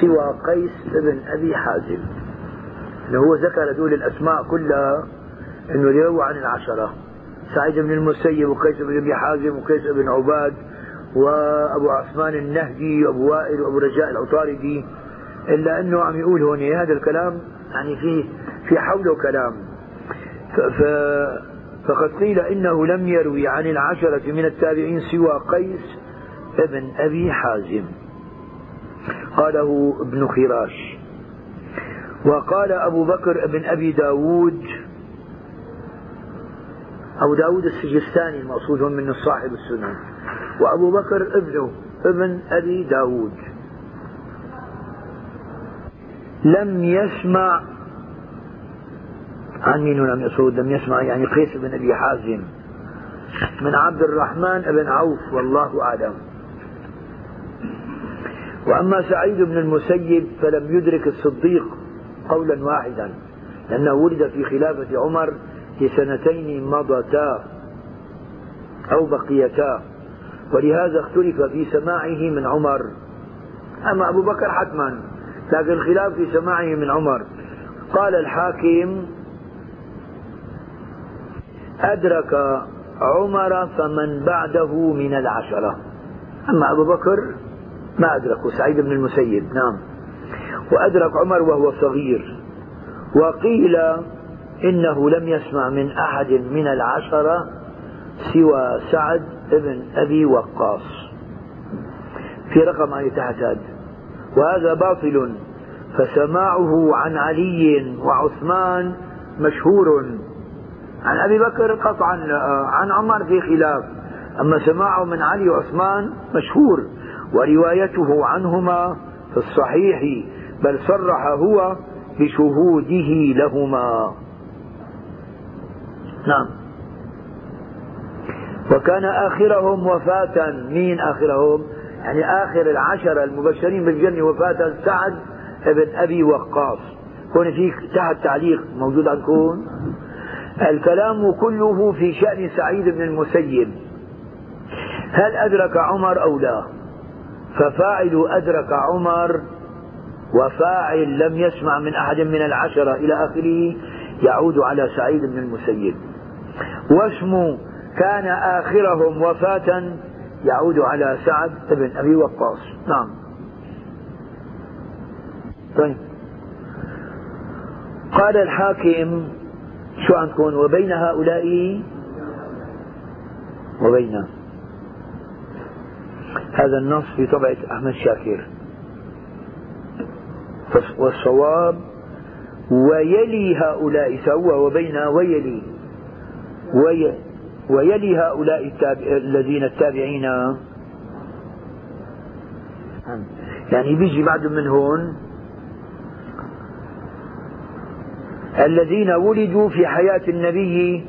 سوى قيس بن أبي حازم. هو ذكر دول الأسماء كلها أنه يروى عن العشرة. سعيد بن المسيب وقيس بن أبي حازم وقيس بن عباد وأبو عثمان النهدي وأبو وائل وأبو رجاء العطاردي. إلا أنه عم يقول هون هذا الكلام يعني فيه في حوله كلام فقد قيل إنه لم يروي عن العشرة من التابعين سوى قيس ابن أبي حازم. قاله ابن خراش. وقال أبو بكر بن أبي داود. أبو داود السجستاني المقصود من صاحب السنن وأبو بكر ابنه ابن أبي داود. لم يسمع عن مين لم يصعد لم يسمع يعني قيس بن أبي حازم. من عبد الرحمن بن عوف والله أعلم. وأما سعيد بن المسيب فلم يدرك الصديق قولا واحدا لأنه ولد في خلافة عمر في سنتين مضتا أو بقيتا. ولهذا اختلف في سماعه من عمر. أما أبو بكر حتما لكن الخلاف في سماعه من عمر. قال الحاكم أدرك عمر فمن بعده من العشرة. أما أبو بكر ما أدركه. سعيد بن المسيب نعم. وأدرك عمر وهو صغير. وقيل إنه لم يسمع من أحد من العشرة سوى سعد بن أبي وقاص. في رقم آية تحت هذا وهذا باطل فسماعه عن علي وعثمان مشهور. عن أبي بكر قطعا عن عمر في خلاف. أما سماعه من علي وعثمان مشهور وروايته عنهما في الصحيح بل صرح هو بشهوده لهما. نعم. وكان آخرهم وفاة مين آخرهم؟ يعني آخر العشرة المبشرين بالجنة وفاة سعد بن أبي وقاص. هون في تحت تعليق موجود عندكم؟ الكلام كله في شأن سعيد بن المسيب. هل أدرك عمر أو لا؟ ففاعل أدرك عمر وفاعل لم يسمع من أحد من العشرة إلى آخره يعود على سعيد بن المسيب. واسم كان آخرهم وفاة يعود على سعد بن أبي وقاص. نعم. طيب. قال الحاكم شو عندكم وبين هؤلاء؟ وبين. هذا النص في طبعة أحمد شاكر. والصواب ويلي هؤلاء سوى وبين ويلي. وي ويلي هؤلاء التابع الذين التابعين. يعني بيجي بعد من هون الذين ولدوا في حياة النبي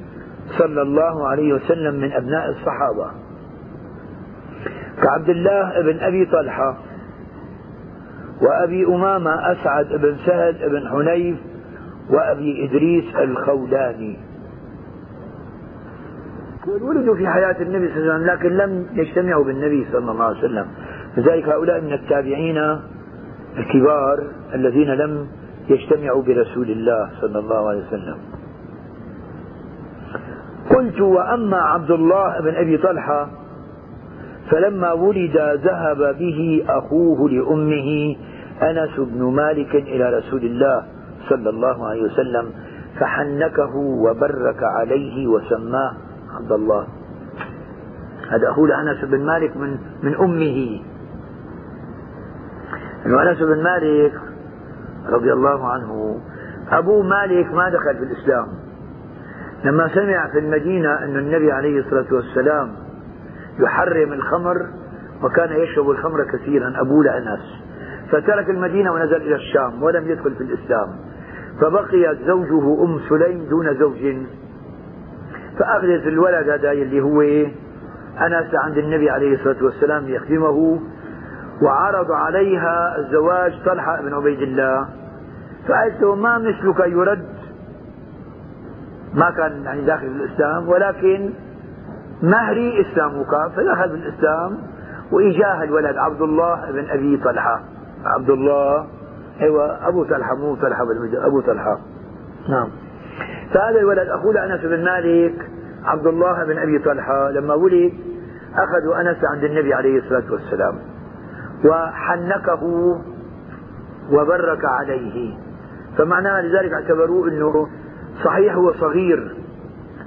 صلى الله عليه وسلم من أبناء الصحابة. كعبد الله بن أبي طلحة وأبي أمامة أسعد بن سهل بن حنيف وأبي إدريس الخولاني. ولدوا في حياة النبي صلى الله عليه وسلم لكن لم يجتمعوا بالنبي صلى الله عليه وسلم. لذلك هؤلاء من التابعين الكبار الذين لم يجتمعوا برسول الله صلى الله عليه وسلم. قلت وأما عبد الله بن أبي طلحة فلما ولد ذهب به أخوه لأمه أنس بن مالك إلى رسول الله صلى الله عليه وسلم فحنكه وبرك عليه وسماه عبد الله. هذا أخوه لأنس بن مالك من من أمه. أنه أنس بن مالك رضي الله عنه أبو مالك ما دخل في الإسلام. لما سمع في المدينة أن النبي عليه الصلاة والسلام يحرم الخمر وكان يشرب الخمر كثيرا أبوه لأنس فترك المدينة ونزل إلى الشام ولم يدخل في الإسلام. فبقيت زوجه أم سليم دون زوج. فأخذت الولد هذا اللي هو أنس عند النبي عليه الصلاة والسلام ليخدمه وعرض عليها الزواج طلحة بن عبيد الله. فقالت له ما مثلك يرد؟ ما كان يعني داخل الإسلام ولكن مهري إسلامك. فدخل في الإسلام وإجاه الولد عبد الله بن أبي طلحة. عبد الله أيوه أبو طلحة مو طلحة أبو طلحة. نعم. فهذا الولد اخوه لانس بن مالك عبد الله بن أبي طلحة. لما ولد أخذوا أنس عند النبي عليه الصلاة والسلام. وحنكه وبرك عليه. فمعناه لذلك اعتبروه إنه صحيح هو صغير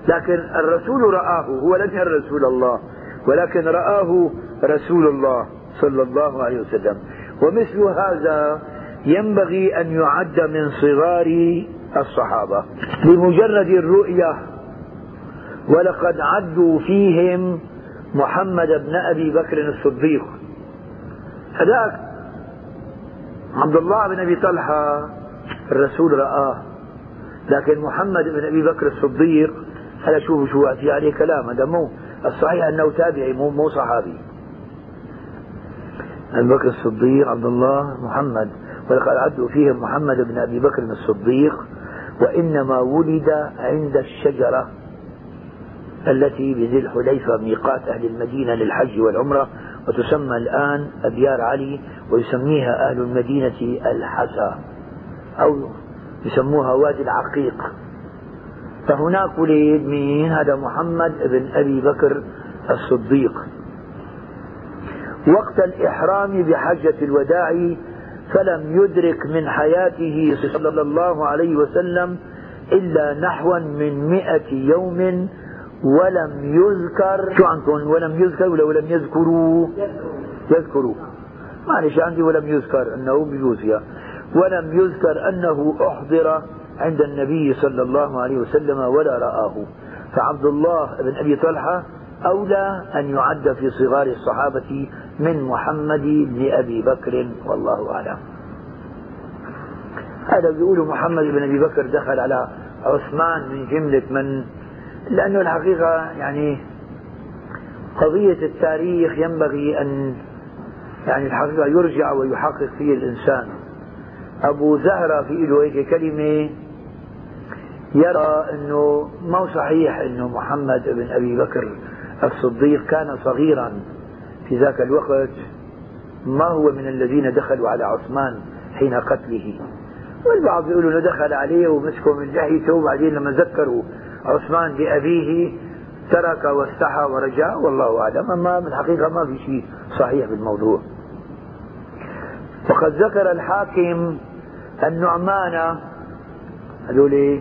لكن الرسول رآه هو لم ير رسول الله ولكن رآه رسول الله صلى الله عليه وسلم. ومثل هذا ينبغي أن يعد من صغار الصحابة. بمجرد الرؤية ولقد عدوا فيهم محمد بن أبي بكر الصديق. هذاك عبد الله بن أبي طلحة الرسول رآه. لكن محمد بن أبي بكر الصديق هذا شوفوا شو في عليه كلام هذا مو الصحيح أنه تابعي مو, مو صحابي. أبي بكر الصديق عبد الله محمد. ولقد عدوا فيهم محمد بن أبي بكر الصديق وإنما ولد عند الشجرة التي بذي الحليفة ميقات أهل المدينة للحج والعمرة وتسمى الآن أبيار علي ويسميها أهل المدينة الحسا أو يسموها وادي العقيق. فهناك ولد مين؟ هذا محمد بن أبي بكر الصديق. وقت الإحرام بحجة الوداع فلم يدرك من حياته صلى الله عليه وسلم إلا نحوا من مئة يوم ولم يذكر شو عندكم ولم يذكر ولا ولم يذكروا؟ يذكروا. معلش عندي ولم يذكر أنه بيجوز ولم يذكر أنه أحضر عند النبي صلى الله عليه وسلم ولا رآه. فعبد الله بن أبي طلحة أولى أن يعد في صغار الصحابة من محمد بن أبي بكر والله أعلم. هذا بيقولوا محمد بن أبي بكر دخل على عثمان من جملة من؟ لأنه الحقيقة يعني قضية التاريخ ينبغي أن يعني الحقيقة يرجع ويحقق فيه الإنسان. أبو زهرة في له هيك كلمة يرى أنه ما صحيح أنه محمد بن أبي بكر الصديق كان صغيرا في ذاك الوقت ما هو من الذين دخلوا على عثمان حين قتله. والبعض يقول إنه دخل عليه ومسكه من جهته وبعدين لما ذكروا عثمان بأبيه ترك واستحى ورجع والله أعلم. أما من الحقيقة ما في شيء صحيح بالموضوع. وقد ذكر الحاكم النعمان هذول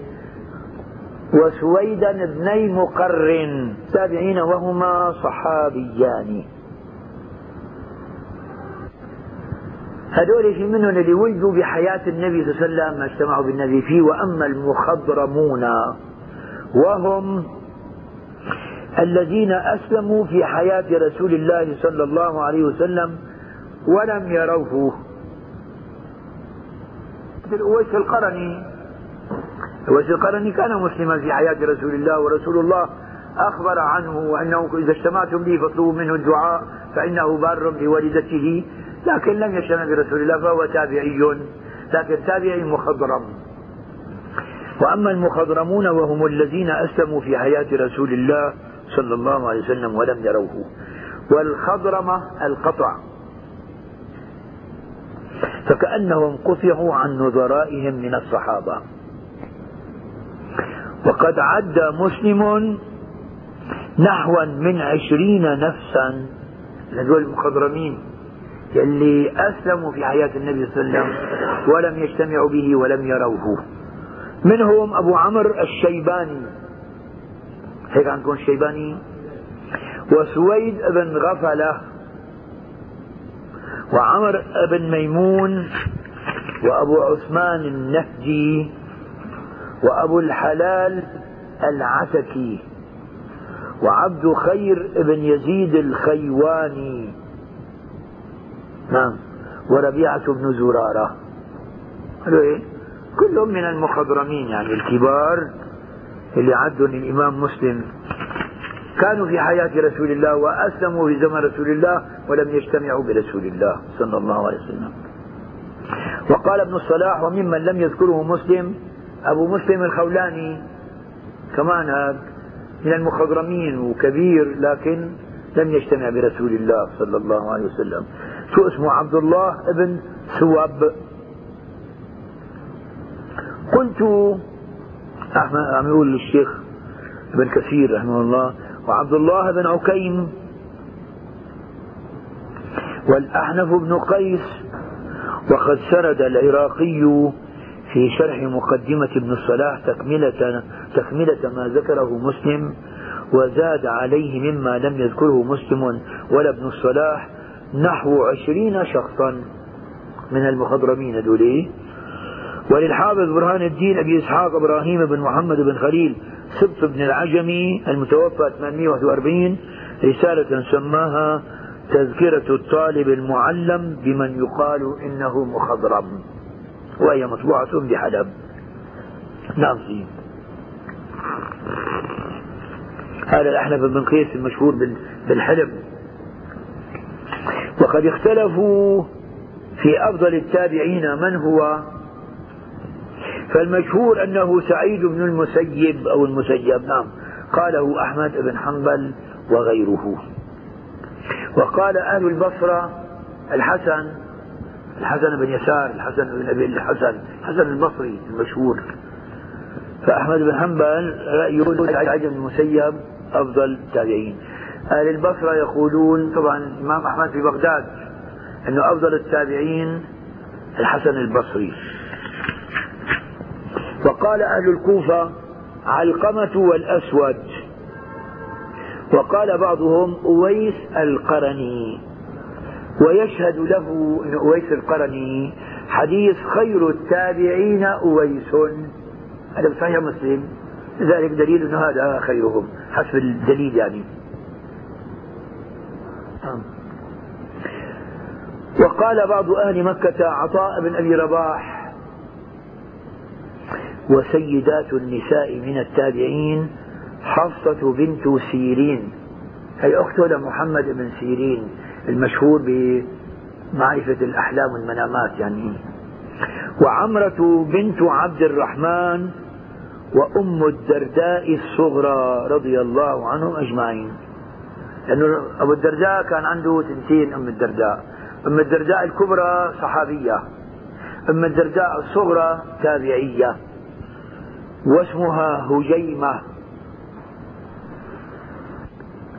وسويدا ابني مقر تابعين وهما صحابيان. هذول في منهم اللي ولدوا بحياة النبي صلى الله عليه وسلم ما اجتمعوا بالنبي فيه وأما المخضرمون. وهم الذين أسلموا في حياة رسول الله صلى الله عليه وسلم ولم يروه. مثل أويس القرني أويس القرني كان مسلما في حياة رسول الله ورسول الله أخبر عنه وأنه إذا اجتمعتم لي فاطلبوا منه الدعاء فإنه بار بوالدته لكن لم يجتمع برسول الله فهو تابعي لكن تابعي مخضرم. وأما المخضرمون وهم الذين أسلموا في حياة رسول الله صلى الله عليه وسلم ولم يروه. والخضرمة القطع. فكأنهم قطعوا عن نظرائهم من الصحابة. وقد عد مسلم نحوا من عشرين نفسا. هذول المخضرمين اللي أسلموا في حياة النبي صلى الله عليه وسلم ولم يجتمعوا به ولم يروه. منهم أبو عمرو الشيباني. هيك عندكم الشيباني وسويد بن غفلة. وعمر بن ميمون. وأبو عثمان النهجي. وأبو الحلال العتكي وعبد خير بن يزيد الخيواني. نعم. وربيعة بن زرارة. إيه؟ كلهم من المخضرمين يعني الكبار اللي عدوا الإمام مسلم. كانوا في حياة رسول الله وأسلموا في زمن رسول الله ولم يجتمعوا برسول الله صلى الله عليه وسلم. وقال ابن الصلاح وممن لم يذكره مسلم أبو مسلم الخولاني كمان هذا من المخضرمين وكبير لكن لم يجتمع برسول الله صلى الله عليه وسلم. شو اسمه؟ عبد الله ابن ثواب أحمد عم يقول للشيخ ابن كثير رحمه الله وعبد الله بن عكيم. والأحنف بن قيس وقد سرد العراقي في شرح مقدمة ابن الصلاح تكملة, تكملة ما ذكره مسلم وزاد عليه مما لم يذكره مسلم ولا ابن الصلاح نحو عشرين شخصا من المخضرمين دولي. وللحافظ برهان الدين أبي إسحاق إبراهيم بن محمد بن خليل سبط بن العجمي المتوفى 841 رسالة سماها تذكرة الطالب المعلم بمن يقال إنه مخضرم وهي مطبوعة بحلب نعم هذا الأحنف بن قيس المشهور بالحلب. وقد اختلفوا في أفضل التابعين من هو فالمشهور أنه سعيد بن المسيب أو المسيب نعم. قاله أحمد بن حنبل وغيره. وقال أهل البصرة الحسن الحسن بن يسار الحسن بن أبي الحسن الحسن البصري المشهور. فأحمد بن حنبل رأيه سعيد بن المسيب أفضل التابعين. أهل البصرة يقولون طبعا الإمام أحمد في بغداد أنه أفضل التابعين الحسن البصري. وقال أهل الكوفة علقمة والأسود. وقال بعضهم أويس القرني. ويشهد له أن أويس القرني حديث خير التابعين أويس. هذا صحيح مسلم. لذلك دليل أن هذا خيرهم. حسب الدليل يعني. وقال بعض أهل مكة عطاء بن أبي رباح وسيدات النساء من التابعين حفصة بنت سيرين. هي أخته لمحمد بن سيرين المشهور بمعرفة الأحلام والمنامات يعني. وعمرة بنت عبد الرحمن وأم الدرداء الصغرى رضي الله عنهم أجمعين. لأنه أبو الدرداء كان عنده تنتين أم الدرداء. أم الدرداء الكبرى صحابية. أم الدرداء الصغرى تابعية. واسمها هجيمة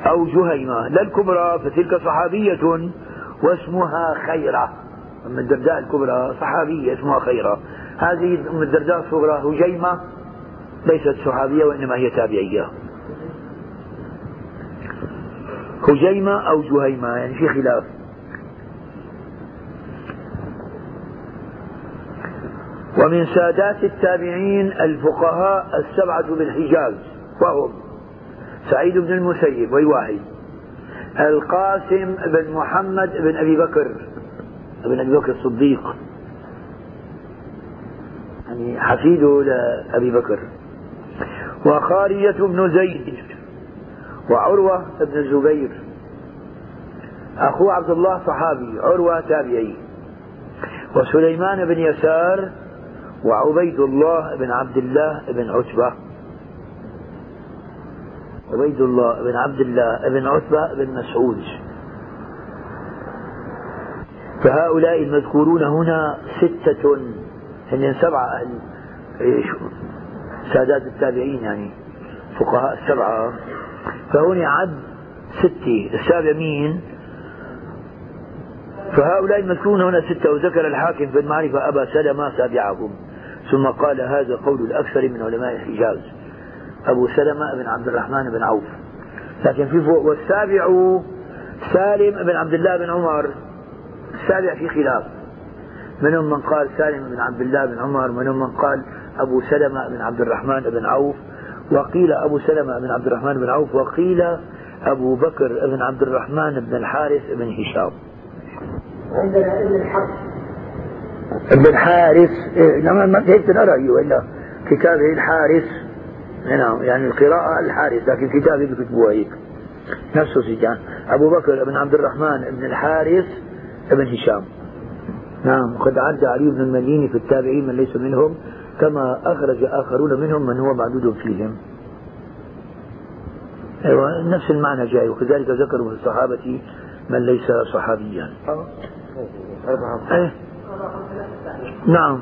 أو جهيمة لا الكبرى فتلك صحابية واسمها خيرة. أم الدرداء الكبرى صحابية اسمها خيرة. هذه أم الدرداء الصغرى هجيمة ليست صحابية وإنما هي تابعية. هجيمة أو جهيمة يعني في خلاف. ومن سادات التابعين الفقهاء السبعة بالحجاز وهم سعيد بن المسيب ويواحد القاسم بن محمد بن أبي بكر بن أبي بكر الصديق يعني حفيده لأبي بكر وخارية بن زيد وعروة بن الزبير أخوه عبد الله صحابي عروة تابعي وسليمان بن يسار وعبيد الله بن عبد الله بن عتبة. عبيد الله بن عبد الله بن عتبة بن مسعود. فهؤلاء المذكورون هنا ستة هن سبعة أهل سادات التابعين يعني فقهاء السبعة. فهنا عد ستة السابع مين فهؤلاء المذكورون هنا ستة وذكر الحاكم في المعرفة أبا سلمة سابعهم. ثم قال هذا قول الأكثر من علماء الحجاز. أبو سلمة بن عبد الرحمن بن عوف. لكن في فوق والسابع سالم بن عبد الله بن عمر. السابع في خلاف. منهم من قال سالم بن عبد الله بن عمر منهم من قال أبو سلمة بن عبد الرحمن بن عوف. وقيل أبو سلمة بن عبد الرحمن بن عوف وقيل أبو بكر بن عبد الرحمن بن الحارث بن هشام. عندنا ابن الحرث ابن الحارث إيه ما هيك نرى وإلا كتابه الحارث نعم يعني القراءة الحارث لكن كتابه بكتبوها هيك نفسه سجان أبو بكر بن عبد الرحمن بن الحارث بن هشام. نعم وقد عد علي بن المديني في التابعين من ليس منهم كما أخرج آخرون منهم من هو معدود فيهم. أيوة نفس المعنى جاي وكذلك ذكروا في الصحابة من ليس صحابيا. أيه. نعم.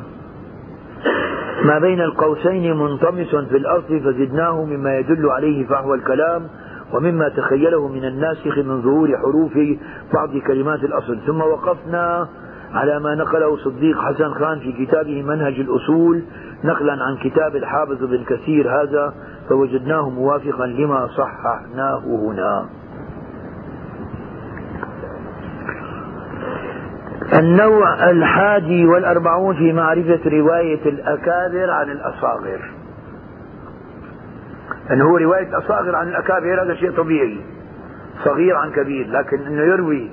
ما بين القوسين منطمس في الأرض فزدناه مما يدل عليه فهو الكلام ومما تخيله من الناسخ من ظهور حروف بعض كلمات الأصل. ثم وقفنا على ما نقله صديق حسن خان في كتابه منهج الأصول نقلا عن كتاب الحافظ بن كثير هذا فوجدناه موافقا لما صححناه هنا. النوع الحادي والأربعون في معرفة رواية الأكابر عن الأصاغر. أنه هو رواية أصاغر عن الأكابر هذا شيء طبيعي. صغير عن كبير لكن أنه يروي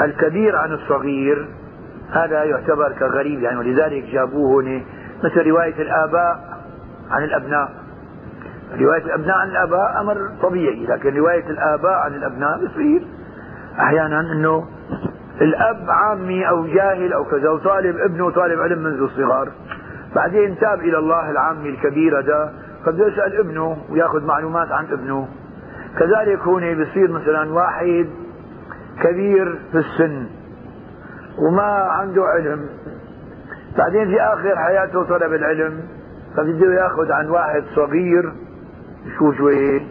الكبير عن الصغير هذا يعتبر كغريب يعني ولذلك جابوه هنا مثل رواية الآباء عن الأبناء. رواية الأبناء عن الآباء أمر طبيعي لكن رواية الآباء عن الأبناء بصير أحيانا أنه الأب عامي أو جاهل أو كذا وطالب ابنه طالب علم منذ الصغر. بعدين تاب إلى الله العامي الكبير هذا فبده يسأل ابنه ويأخذ معلومات عن ابنه. كذلك هون بصير مثلا واحد كبير في السن وما عنده علم. بعدين في آخر حياته طلب العلم فبده يأخذ عن واحد صغير. شو شوي؟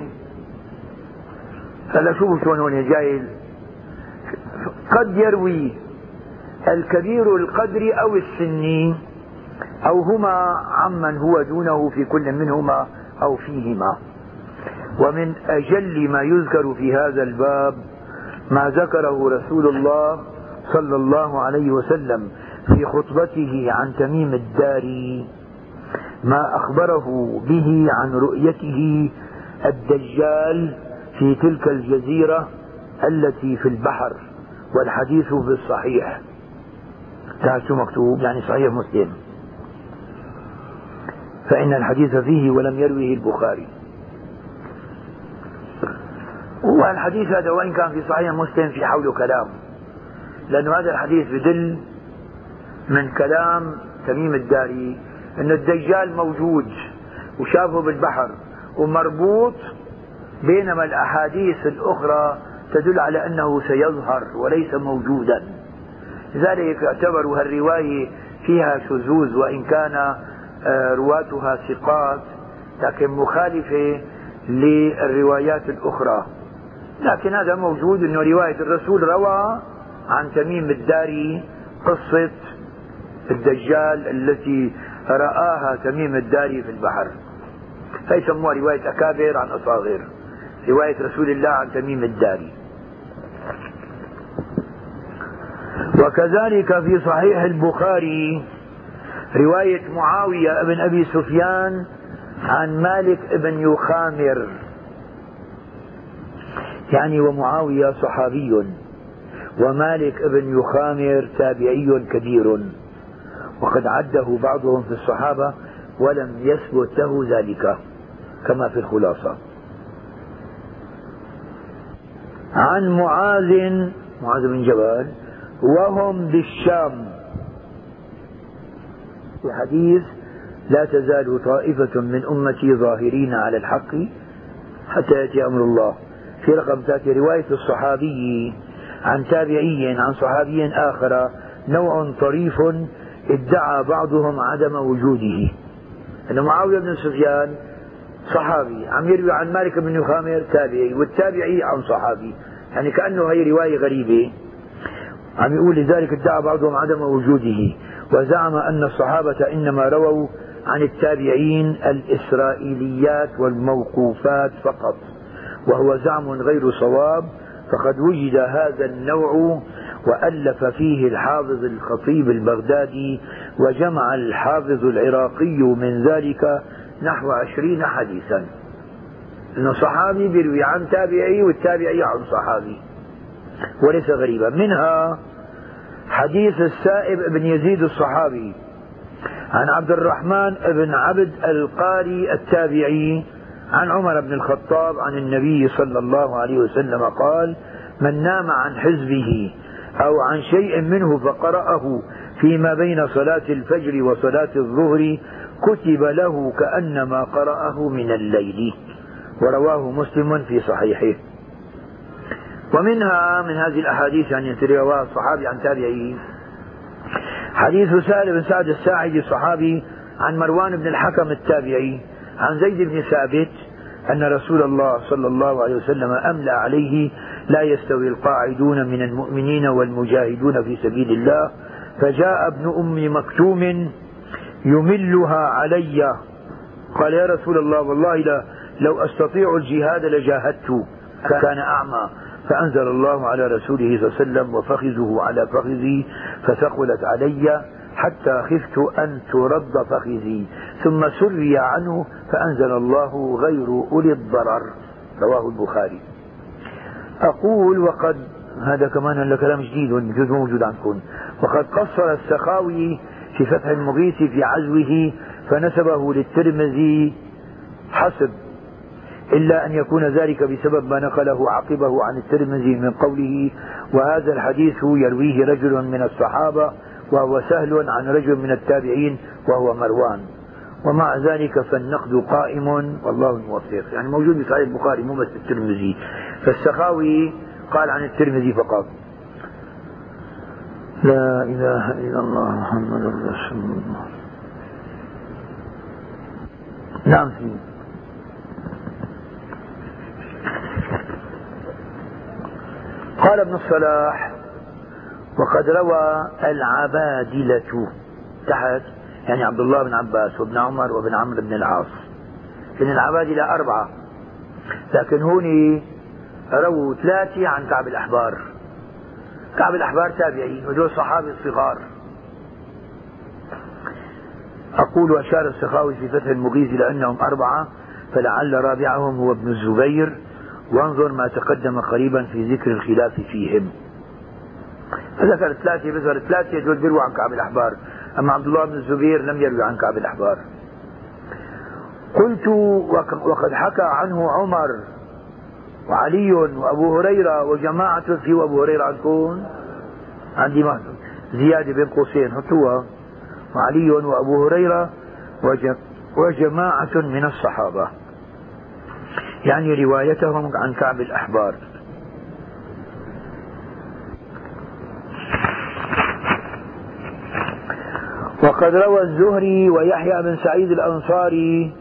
هلا شوفوا شلون هون جاي قد يروي الكبير القدر أو السني أو هما عمن هو دونه في كل منهما أو فيهما. ومن أجل ما يذكر في هذا الباب ما ذكره رسول الله صلى الله عليه وسلم في خطبته عن تميم الداري ما أخبره به عن رؤيته الدجال في تلك الجزيرة التي في البحر. والحديث في الصحيح. شو مكتوب يعني صحيح مسلم. فإن الحديث فيه ولم يرويه البخاري. والحديث هذا وإن كان في صحيح مسلم في حوله كلام. لأن هذا الحديث بدل من كلام تميم الداري. أن الدجال موجود وشافه بالبحر ومربوط بينما الأحاديث الأخرى تدل على أنه سيظهر وليس موجودا. لذلك اعتبروا هالرواية فيها شذوذ وإن كان آه، رواتها ثقات لكن مخالفة للروايات الأخرى. لكن هذا موجود أنه رواية الرسول روى عن تميم الداري قصة الدجال التي رآها تميم الداري في البحر. فيسموها رواية أكابر عن أصاغر رواية رسول الله عن تميم الداري. وكذلك في صحيح البخاري رواية معاوية بن أبي سفيان عن مالك بن يخامر. يعني ومعاوية صحابي ومالك بن يخامر تابعي كبير. وقد عده بعضهم في الصحابة ولم يثبت له ذلك كما في الخلاصة. عن معاذ معاذ بن جبل وهم بالشام. في حديث لا تزال طائفة من أمتي ظاهرين على الحق حتى يأتي أمر الله. في رقم ثلاثة رواية الصحابي عن تابعي عن صحابي آخر نوع طريف ادعى بعضهم عدم وجوده. أن معاوية بن سفيان صحابي عم يروي عن مالك بن يخامر تابعي والتابعي عن صحابي. يعني كأنه هي رواية غريبة. عم يقول لذلك ادعى بعضهم عدم وجوده وزعم أن الصحابة إنما رووا عن التابعين الإسرائيليات والموقوفات فقط وهو زعم غير صواب فقد وجد هذا النوع وألف فيه الحافظ الخطيب البغدادي وجمع الحافظ العراقي من ذلك نحو عشرين حديثا. أنه صحابي بيروي عن تابعي والتابعي عن صحابي. وليس غريبا. منها حديث السائب بن يزيد الصحابي عن عبد الرحمن بن عبد القاري التابعي عن عمر بن الخطاب عن النبي صلى الله عليه وسلم قال من نام عن حزبه أو عن شيء منه فقرأه فيما بين صلاة الفجر وصلاة الظهر كتب له كأنما قرأه من الليل. ورواه مسلم في صحيحه. ومنها من هذه الأحاديث يعني رواه الصحابي عن تابعيه. حديث سهل بن سعد الساعدي الصحابي عن مروان بن الحكم التابعي عن زيد بن ثابت أن رسول الله صلى الله عليه وسلم أملى عليه لا يستوي القاعدون من المؤمنين والمجاهدون في سبيل الله فجاء ابن أم مكتوم يملها علي. قال يا رسول الله والله لا لو أستطيع الجهاد لجاهدت كان أعمى. فأنزل الله على رسوله صلى الله عليه وسلم وفخذه على فخذي فثقلت علي حتى خفت أن ترد فخذي. ثم سري عنه فأنزل الله غير أولي الضرر. رواه البخاري. أقول وقد هذا كمان كلام جديد يجوز موجود عندكم وقد قصر السخاوي في فتح المغيث في عزوه فنسبه للترمذي حسب. إلا أن يكون ذلك بسبب ما نقله عقبه عن الترمذي من قوله وهذا الحديث يرويه رجل من الصحابة وهو سهل عن رجل من التابعين وهو مروان. ومع ذلك فالنقد قائم والله الموفق. يعني موجود في صحيح البخاري مو بس الترمذي. فالسخاوي قال عن الترمذي فقط. لا إله إلا الله محمد رسول الله. نعم فيه قال ابن الصلاح وقد روى العبادلة تحت يعني عبد الله بن عباس وابن عمر وابن عمرو بن العاص. إن العبادلة أربعة. لكن هون رووا ثلاثة عن كعب الأحبار. كعب الأحبار تابعي وذول صحابي الصغار. أقول أشار السخاوي في فتح المغيث إلى أنهم أربعة فلعل رابعهم هو ابن الزبير وانظر ما تقدم قريبا في ذكر الخلاف فيهم. ذكر ثلاثة بذكر ثلاثة دول بيرووا عن كعب الأحبار. أما عبد الله بن الزبير لم يروي عن كعب الأحبار. قلت وقد حكى عنه عمر وعلي وأبو هريرة وجماعة في أبو هريرة عندكم؟ عندي زيادة بين قوسين حطوها. وعلي وأبو هريرة وجماعة من الصحابة. يعني روايتهم عن كعب الأحبار. وقد روى الزهري ويحيى بن سعيد الأنصاري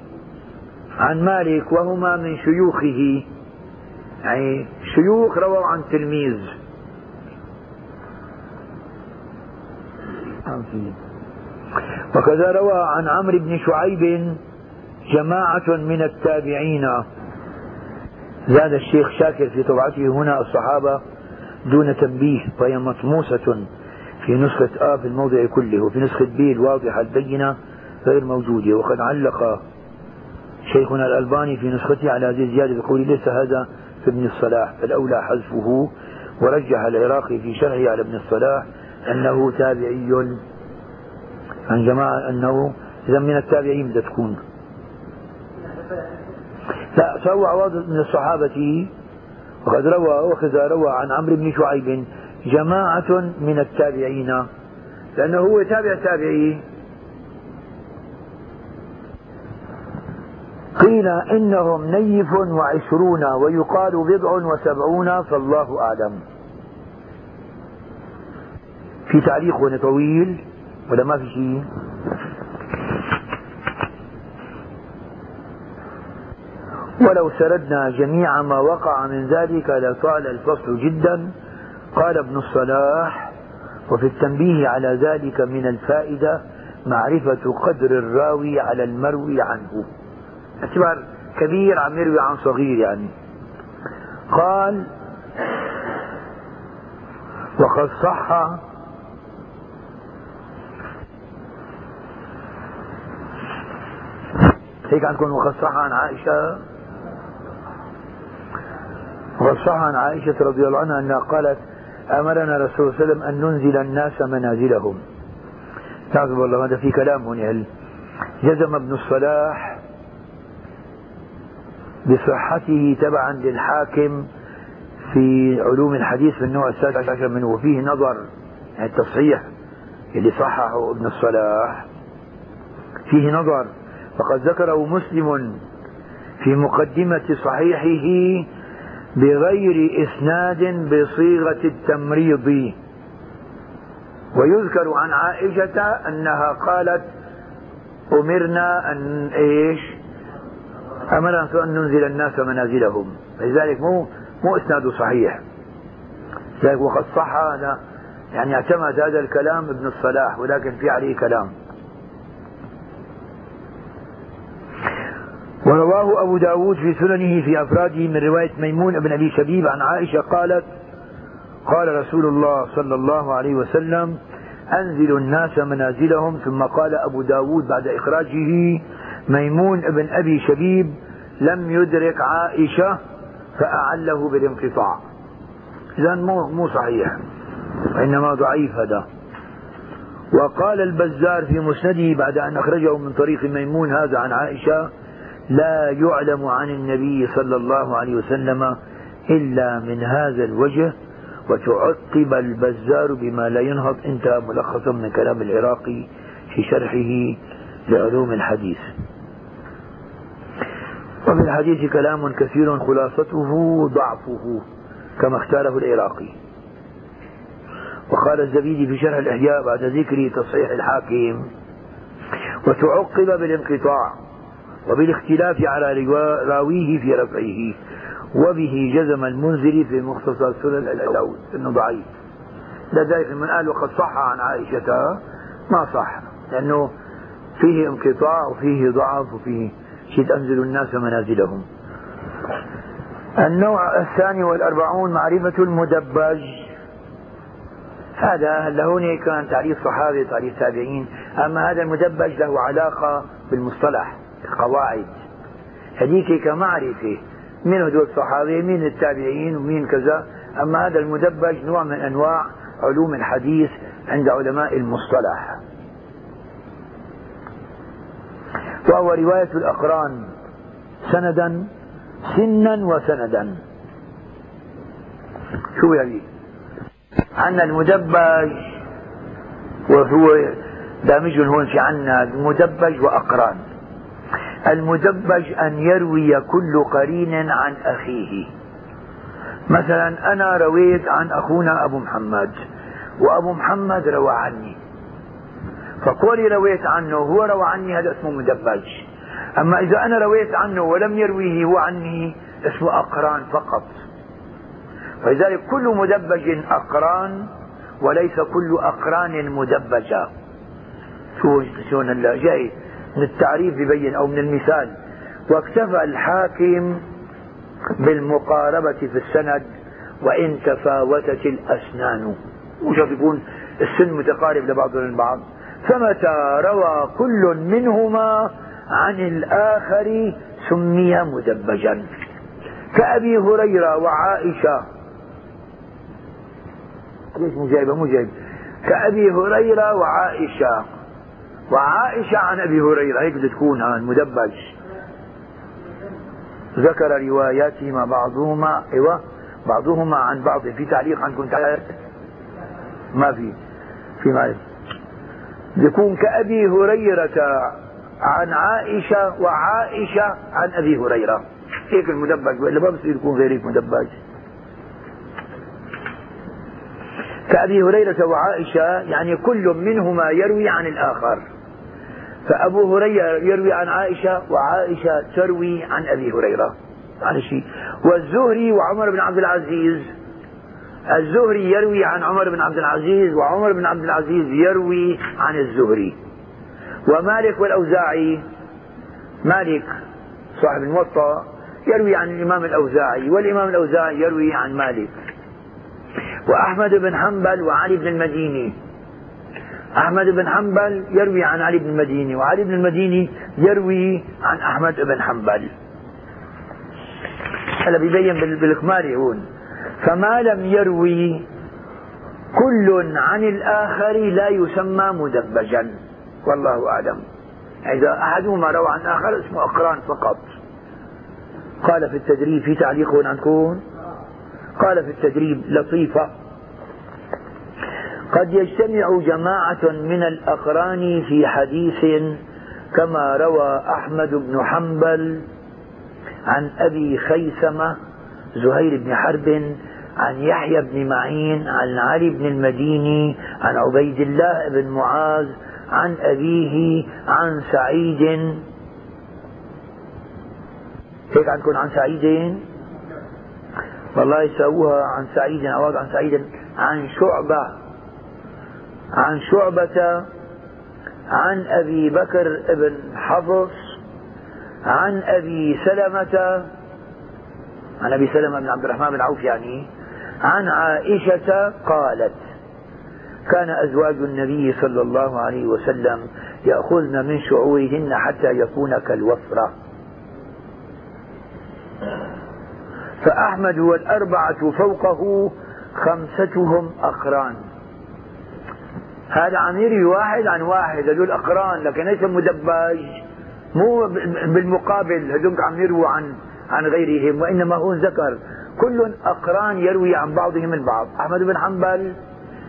عن مالك وهما من شيوخه. يعني شيوخ رووا عن تلميذ. وكذا روى عن عمرو بن شعيب جماعة من التابعين. زاد الشيخ شاكر في طبعته هنا الصحابة دون تنبيه فهي مطموسة في نسخة آ في الموضع كله وفي نسخة ب الواضحة البينة غير موجودة. وقد علق شيخنا الألباني في نسخته على هذه الزيادة بقول ليس هذا في ابن الصلاح فالأولى حذفه ورجح العراقي في شرحه على ابن الصلاح أنه تابعي. عن جماعة أنه إذا من التابعين بدها تكون. لا سوى عواض من الصحابة وقد روى وكذا روى عن عمرو بن شعيب جماعة من التابعين لأنه هو تابع التابعين. قيل إنهم نيف وعشرون ويقال بضع وسبعون فالله أعلم. في تعليق طويل ولا ما في شيء؟ ولو سردنا جميع ما وقع من ذلك لطال الفصل جدا. قال ابن الصلاح وفي التنبيه على ذلك من الفائدة معرفة قدر الراوي على المروي عنه. اعتبار كبير عم يروي عن صغير يعني. قال وقد صح هيك عندكم وقد صح عن عائشة؟ وقد صح عن عائشة رضي الله عنها أنها قالت أمرنا رسول صلى الله عليه وسلم أن ننزل الناس منازلهم. تعذب الله هذا في كلام هنا. جزم ابن الصلاح بصحته تبعا للحاكم في علوم الحديث في النوع السادس عشر منه وفيه نظر يعني التصحيح اللي صححه ابن الصلاح. فيه نظر. فقد ذكره مسلم في مقدمة صحيحه بغير إسناد بصيغة التمريض. ويذكر عن عائشة أنها قالت أمرنا أن إيش؟ أمرنا أن ننزل الناس منازلهم لذلك مو مو إسناده صحيح. لذلك وقد صح هذا يعني اعتمد هذا الكلام ابن الصلاح ولكن في عليه كلام. ورواه أبو داود في سننه في أفراده من رواية ميمون بن أبي شبيب عن عائشة قالت قال رسول الله صلى الله عليه وسلم أنزلوا الناس منازلهم. ثم قال أبو داود بعد إخراجه ميمون بن أبي شبيب لم يدرك عائشة فأعله بالانقطاع. إذا مو مو صحيح وإنما ضعيف هذا. وقال البزار في مسنده بعد أن أخرجه من طريق ميمون هذا عن عائشة لا يعلم عن النبي صلى الله عليه وسلم إلا من هذا الوجه وتعقب البزار بما لا ينهض. انتهى ملخصا من كلام العراقي في شرحه لعلوم الحديث. وفي الحديث كلام كثير خلاصته ضعفه كما اختاره العراقي. وقال الزبيدي في شرح الإحياء بعد ذكر تصحيح الحاكم وتعقب بالانقطاع وبالاختلاف على راويه في رفعه وبه جزم المنذري في مختصر سنن الأداود إنه ضعيف. لذلك من قال وقد صح عن عائشة ما صح لأنه فيه انقطاع وفيه ضعف وفيه شيء أنزل الناس منازلهم. النوع الثاني والأربعون معرفة المدبج. هذا هلا هون كان تعريف صحابي تعريف تابعين أما هذا المدبج له علاقة بالمصطلح. قواعد هذيك كمعرفة. من هدول الصحابة؟ مين التابعين ومين كذا. أما هذا المدبج نوع من أنواع علوم الحديث عند علماء المصطلح. وهو رواية الأقران. سندا سنا وسندا. شو يعني؟ عندنا المدبج وهو دامج هون في عنا المدبج وأقران. المدبج أن يروي كل قرين عن أخيه. مثلا أنا رويت عن أخونا أبو محمد وأبو محمد روى عني. فقولي رويت عنه هو روى عني هذا اسمه مدبج. أما إذا أنا رويت عنه ولم يرويه هو عني اسمه أقران فقط. فلذلك كل مدبج أقران وليس كل أقران مدبجة. شو شو جاي. من التعريف ببين أو من المثال. واكتفى الحاكم بالمقاربة في السند وإن تفاوتت الأسنان. مش يكون السن متقارب لبعضهم البعض. فمتى روى كل منهما عن الآخر سمي مدبجا. كأبي هريرة وعائشة ليش مو جايبة مو جايبة كأبي هريرة وعائشة وعائشة عن أبي هريرة هيك بدها تكون عن مدبج. ذكر رواياتهما بعضهما أيوه بعضهما عن بعض. في تعليق عندكم تعليق ما في في ما يكون كأبي هريرة عن عائشة وعائشة عن أبي هريرة. هيك المدبج وإلا ما بصير يكون غير هيك مدبج. كأبي هريرة وعائشة يعني كل منهما يروي عن الآخر. فأبو هريرة يروي عن عائشة وعائشة تروي عن أبي هريرة. عن شيء والزهري وعمر بن عبد العزيز. الزهري يروي عن عمر بن عبد العزيز وعمر بن عبد العزيز يروي عن الزهري. ومالك والأوزاعي. مالك صاحب الموطأ يروي عن الإمام الأوزاعي والإمام الأوزاعي يروي عن مالك. وأحمد بن حنبل وعلي بن المديني. أحمد بن حنبل يروي عن علي بن المديني وعلي بن المديني يروي عن أحمد بن حنبل. هذا بيبين بالإكمال هون. فما لم يروي كل عن الآخر لا يسمى مدبجا. والله أعلم. إذا أحدهما روى عن آخر اسمه أقران فقط. قال في التدريب في تعليق هون عندكم؟ قال في التدريب لطيفة. قد يجتمع جماعة من الأقران في حديث كما روى أحمد بن حنبل عن أبي خيثمة زهير بن حرب عن يحيى بن معين عن علي بن المديني عن عبيد الله بن معاذ عن أبيه عن سعيد. هيك عندكم عن سعيد؟ والله يساووها عن سعيد عن سعيد عن شعبة. عن شعبة عن أبي بكر بن حفص عن أبي سلمة عن أبي سلمة بن عبد الرحمن بن عوف يعني عن عائشة قالت كان أزواج النبي صلى الله عليه وسلم يأخذن من شعورهن حتى يكون كالوفرة. فأحمد والأربعة فوقه خمستهم أقران هذا عم يروي واحد عن واحد هذول أقران لكن ليس مدبج مو بالمقابل هذول عم يرووا عن عن غيرهم وإنما هو ذكر. كل أقران يروي عن بعضهم البعض أحمد بن حنبل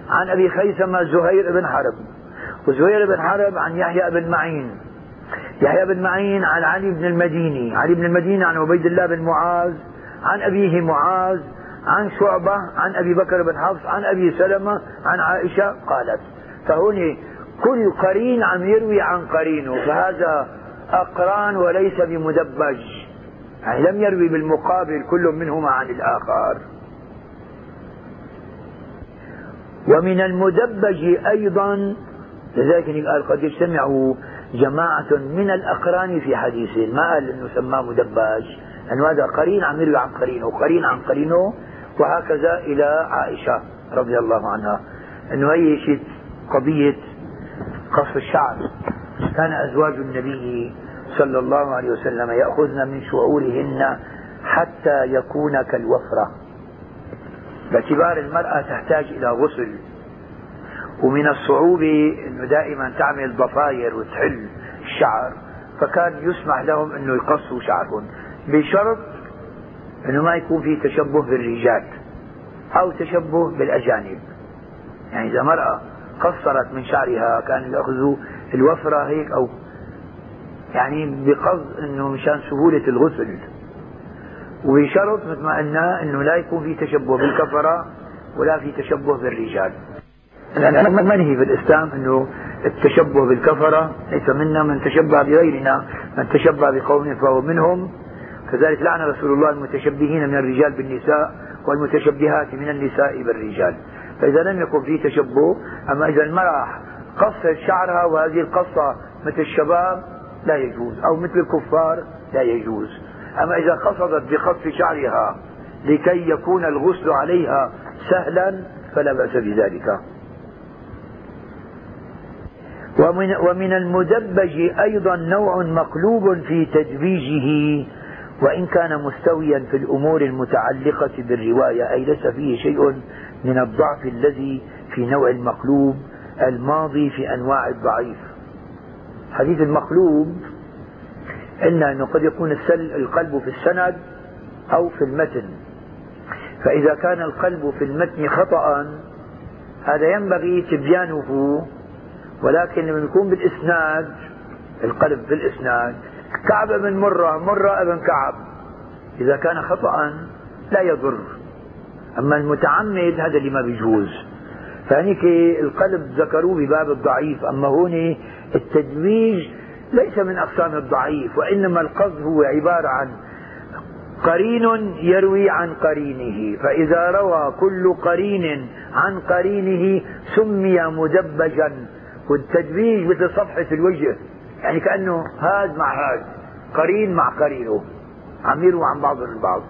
عن أبي خيثمة زهير بن حرب. وزهير بن حرب عن يحيى بن معين. يحيى بن معين عن علي بن المديني. علي بن المديني عن عبيد الله بن معاذ عن أبيه معاذ عن شعبة عن أبي بكر بن حفص عن أبي سلمة عن عائشة قالت فهنا كل قرين عم يروي عن قرينه فهذا أقران وليس بمدبج. يعني لم يروي بالمقابل كل منهما عن الآخر. ومن المدبج أيضا لذلك قال قد يجتمع جماعة من الأقران في حديث ما قال أنه سماه مدبج. لأنه هذا قرين عم يروي عن قرينه قرين عن قرينه وهكذا إلى عائشة رضي الله عنها. أنه هي شيء قضية قص الشعر. كان أزواج النبي صلى الله عليه وسلم يأخذن من شعورهن حتى يكون كالوفرة. باعتبار المرأة تحتاج إلى غسل. ومن الصعوبة أنه دائما تعمل ضفاير وتحل الشعر. فكان يسمح لهم أنه يقصوا شعرهم. بشرط أنه ما يكون في تشبه بالرجال أو تشبه بالأجانب. يعني إذا مرأة قصرت من شعرها كان يأخذوا الوفرة هيك أو يعني بقصد أنه مشان سهولة الغسل. وبشرط مثل ما قلنا أنه لا يكون في تشبه بالكفرة ولا في تشبه بالرجال. لأن منهي في الإسلام أنه التشبه بالكفرة ليس منا من تشبه بغيرنا من تشبه بقوم فهو منهم. كذلك لعن رسول الله المتشبهين من الرجال بالنساء والمتشبهات من النساء بالرجال. فإذا لم يكن في تشبه أما إذا المرأة قصت شعرها وهذه القصة مثل الشباب لا يجوز أو مثل الكفار لا يجوز. أما إذا قصدت بقص شعرها لكي يكون الغسل عليها سهلا فلا بأس بذلك. ومن, ومن المدبج أيضا نوع مقلوب في تدبيجه وإن كان مستويا في الأمور المتعلقة بالرواية أي ليس فيه شيء من الضعف الذي في نوع المقلوب الماضي في أنواع الضعيف. حديث المقلوب إن أنه قد يكون القلب في السند أو في المتن. فإذا كان القلب في المتن خطأ هذا ينبغي تبيانه ولكن لما يكون بالإسناد القلب بالإسناد كعب بن مرة مرة بن كعب إذا كان خطأ لا يضر. أما المتعمد هذا اللي ما بيجوز. فهنيك القلب ذكروه بباب الضعيف أما هون التدويج ليس من أقسام الضعيف وإنما القصد هو عبارة عن قرين يروي عن قرينه فإذا روى كل قرين عن قرينه سمي مدبجا والتدبيج مثل صفحة الوجه يعني كأنه هاد مع هاد قرين مع قرينه عم يروى عن بعض البعض.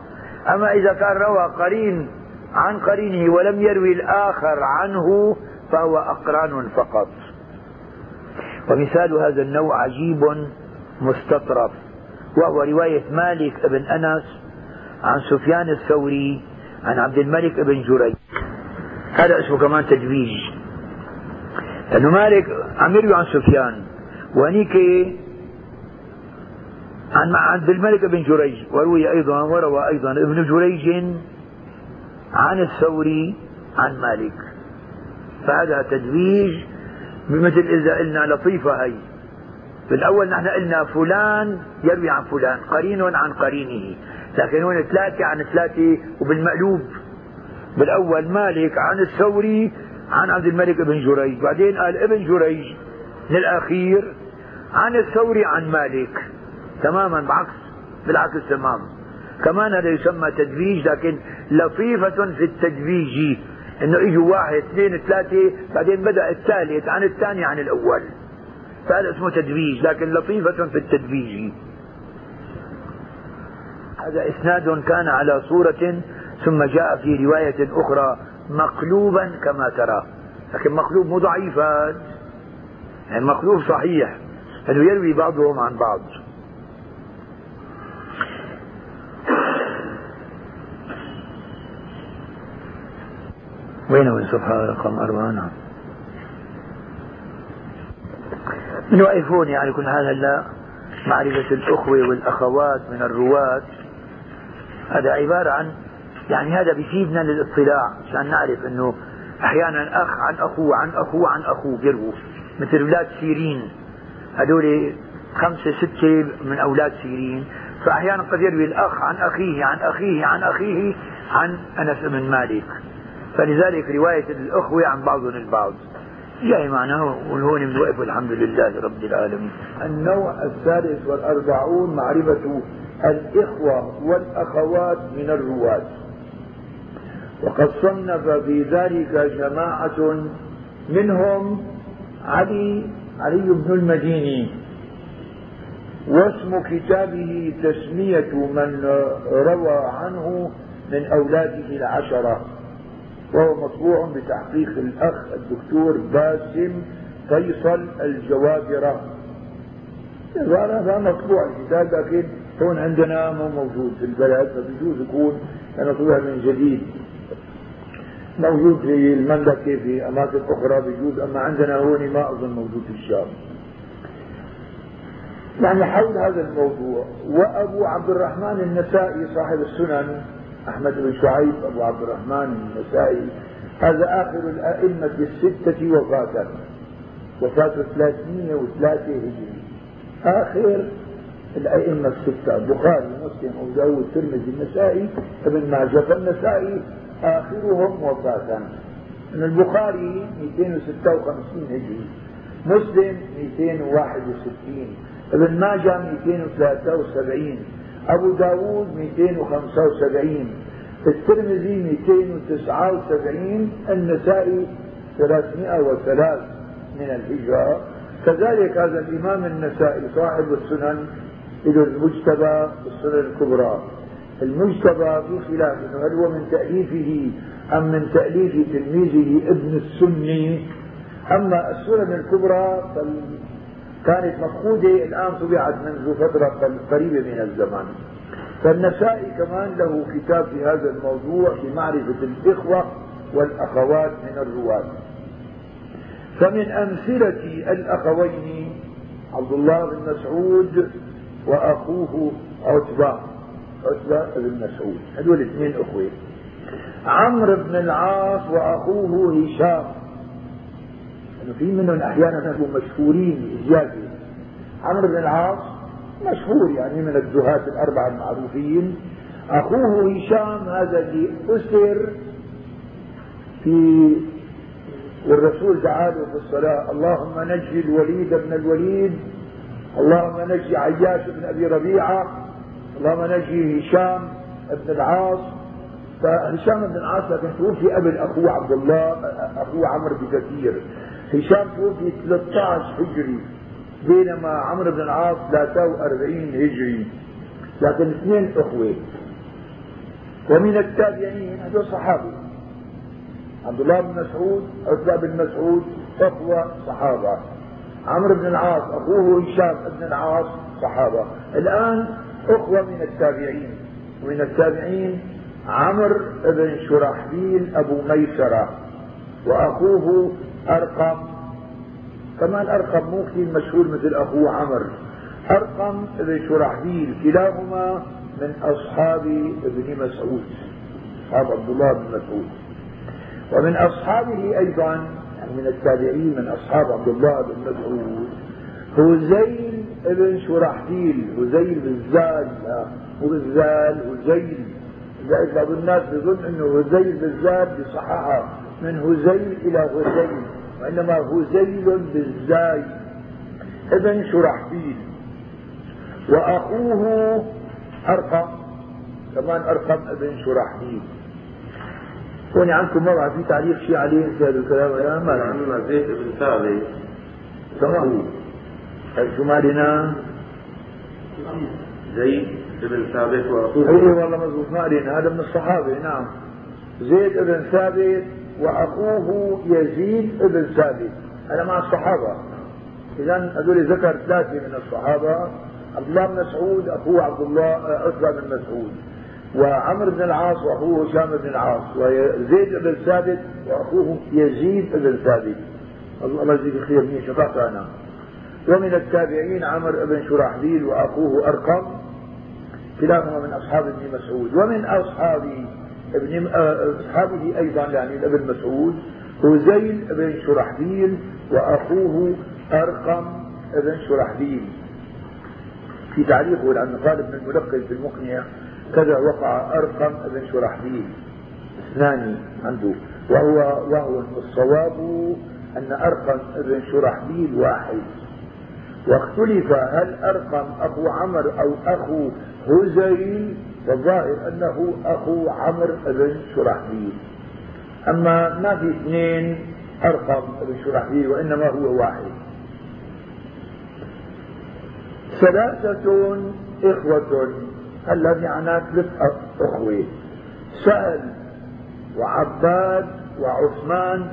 أما إذا كان روى قرين عن قرينه ولم يروي الآخر عنه فهو أقران فقط. ومثال هذا النوع عجيب مستطرف وهو رواية مالك بن أنس عن سفيان الثوري عن عبد الملك بن جريج. هذا اسمه كمان تدويج لأنه مالك عم يروي عن سفيان وهنيك عن عبد الملك بن جريج وروي أيضا وروى أيضا ابن جريج عن الثوري عن مالك. فهذا تدويج مثل إذا قلنا لطيفة هي. في الأول نحن قلنا فلان يروي عن فلان قرين عن قرينه. لكن هون ثلاثة عن ثلاثة وبالمقلوب. بالأول مالك عن الثوري عن عبد الملك بن جريج. بعدين قال ابن جريج للأخير عن الثوري عن مالك. تماما بعكس بالعكس تمام كمان هذا يسمى تدريج لكن لطيفة في التدريج إنه اجوا واحد اثنين ثلاثة بعدين بدأ الثالث عن الثاني عن الأول. فهذا اسمه تدريج لكن لطيفة في التدريج هذا إسناد كان على صورة ثم جاء في رواية أخرى مقلوبا كما ترى. لكن مقلوب مو ضعيفات يعني مقلوب صحيح. انه يروي بعضهم عن بعض. وين من صفحة رقم نعم. من يوقفون يعني كل هذا لا معرفة الأخوة والأخوات من الرواة. هذا عبارة عن يعني هذا بيفيدنا للاطلاع عشان نعرف إنه أحيانا أخ عن اخوه عن اخوه عن اخوه بيروا مثل أولاد سيرين. هذول خمسة ستة من أولاد سيرين. فأحيانا قد يروي الأخ عن أخيه عن أخيه عن أخيه عن أنس بن مالك. فلذلك رواية الأخوة عن بعضهم البعض. جاي معنا وهون بنوقف الحمد لله رب العالمين. النوع الثالث والأربعون معرفة الإخوة والأخوات من الرواة. وقد صنف في ذلك جماعة منهم علي علي بن المديني واسم كتابه تسمية من روى عنه من أولاده العشرة. وهو مطبوع بتحقيق الأخ الدكتور باسم فيصل الجوابرة هذا مطبوع الكتاب لكن هون عندنا مو موجود في البلد فبيجوز يكون مطبوع من جديد. موجود في المملكة في أماكن أخرى بيجوز أما عندنا هون ما أظن موجود في الشام. يعني حول هذا الموضوع وأبو عبد الرحمن النسائي صاحب السنن أحمد بن شعيب أبو عبد الرحمن النسائي. هذا آخر الأئمة الستة وفاة. وفاة 303 هجري. آخر الأئمة الستة البخاري مسلم أبو داود الترمذي النسائي ابن ماجه. فالنسائي آخرهم وفاة. من البخاري 256 هجري. مسلم 261 ابن ماجه 273 أبو داود 275 الترمذي 279 النسائي 303 من الهجرة. كذلك هذا الإمام النسائي صاحب السنن له المجتبى السنن الكبرى. المجتبى في خلاف هل هو من تأليفه أم من تأليف تلميذه ابن السني؟ أما السنن الكبرى كانت مفقودة الآن طبعت منذ فترة قريبة من الزمان. فالنسائي كمان له كتاب في هذا الموضوع في معرفة الإخوة والأخوات من الرواة. فمن أمثلة الأخوين عبد الله بن مسعود وأخوه عتبة. عتبة بن مسعود. هذول اثنين أخوة. عمرو بن العاص وأخوه هشام. انه في منهم أحيانا يكونوا مشهورين زيادة. عمرو بن العاص مشهور يعني من الزهاة الأربعة المعروفين. أخوه هشام هذا اللي أسر في والرسول دعاله في الصلاة اللهم نجي الوليد بن الوليد. اللهم نجي عياش بن أبي ربيعة. اللهم نجي هشام بن العاص. فهشام بن العاص لكن توفي قبل أخوه عبد الله أخوه عمرو بكثير. هشام توفي 13 هجري بينما عمرو بن العاص 43 هجري لكن اثنين إخوة. ومن التابعين هذول صحابه عبد الله بن مسعود عتبة بن مسعود إخوة صحابة. عمرو بن العاص أخوه هشام بن العاص صحابة. الآن إخوة من التابعين. ومن التابعين عمرو بن شرحبيل أبو ميسرة وأخوه أرقم. كمان أرقم مو كثير مشهور مثل أخوه عمر. أرقم بن شرحبيل كلاهما من أصحاب ابن مسعود. أصحاب عبد الله بن مسعود. ومن أصحابه أيضا يعني من التابعين من أصحاب عبد الله بن مسعود هزيل بن شرحبيل هزيل بالزال مو بالزال هزيل. لذلك بعض الناس بيظن إنه هزيل بالزال بصححها من هزيل إلى هزيل وإنما هزيل بالزاي. ابن شرحبيل. وأخوه أرقم كمان أرقم ابن شرحبيل. هون عندكم مرة في تعليق شيء عليه في هذا الكلام يا ما عندنا زيد بن ثابت. تمام. شو مالنا؟ زيد بن ثابت وأخوه. اي والله مضبوط مالنا هذا من الصحابة نعم. زيد بن ثابت وأخوه يزيد بن ثابت. هذا مع الصحابة. اذا هذول ذكر ثلاثة من الصحابة. عبد الله بن مسعود أخوه عبد الله عتبه بن مسعود. وعمرو بن العاص وأخوه هشام بن العاص. وزيد بن ثابت وأخوه يزيد بن ثابت. الله يجزيك خير مني شفقت أنا. ومن التابعين عمرو بن شرحبيل وأخوه أرقم. كلاهما من أصحاب ابن مسعود. ومن أصحاب ابن أصحابه أيضا يعني ابن مسعود هزيل بن شرحبيل وأخوه أرقم بن شرحبيل. في تعليقه لأنه قال ابن الملقن في المقنع كذا وقع أرقم بن شرحبيل. اثنان عنده. وهو وهو الصواب أن أرقم بن شرحبيل واحد. واختلف هل أرقم أبو عمرو أو أخو هزيل والظاهر أنه أخو عمرو بن شرحبيل أما ما في اثنين أرقم بن شرحبيل وإنما هو واحد. ثلاثة إخوة هلا عنا ثلاث أخوة؟ سأل وعباد وعثمان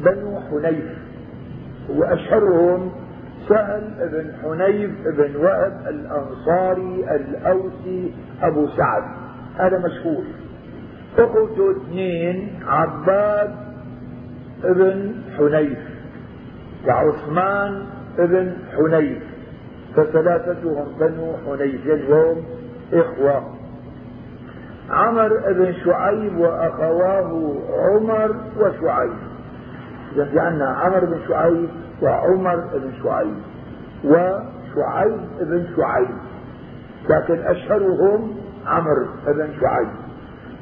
بنو حنيف وأشهرهم سهل بن حنيف بن وهب الأنصاري الأوسي أبو سعد. هذا مشهور. أخوته اثنين عباد بن حنيف وعثمان بن حنيف فثلاثتهم بنو حنيف وهم إخوة. عمر بن شعيب وأخواه عمر وشعيب. إذا في عندنا عمر بن شعيب وعمر بن شعيب وشعيب بن شعيب لكن أشهرهم عمر بن شعيب.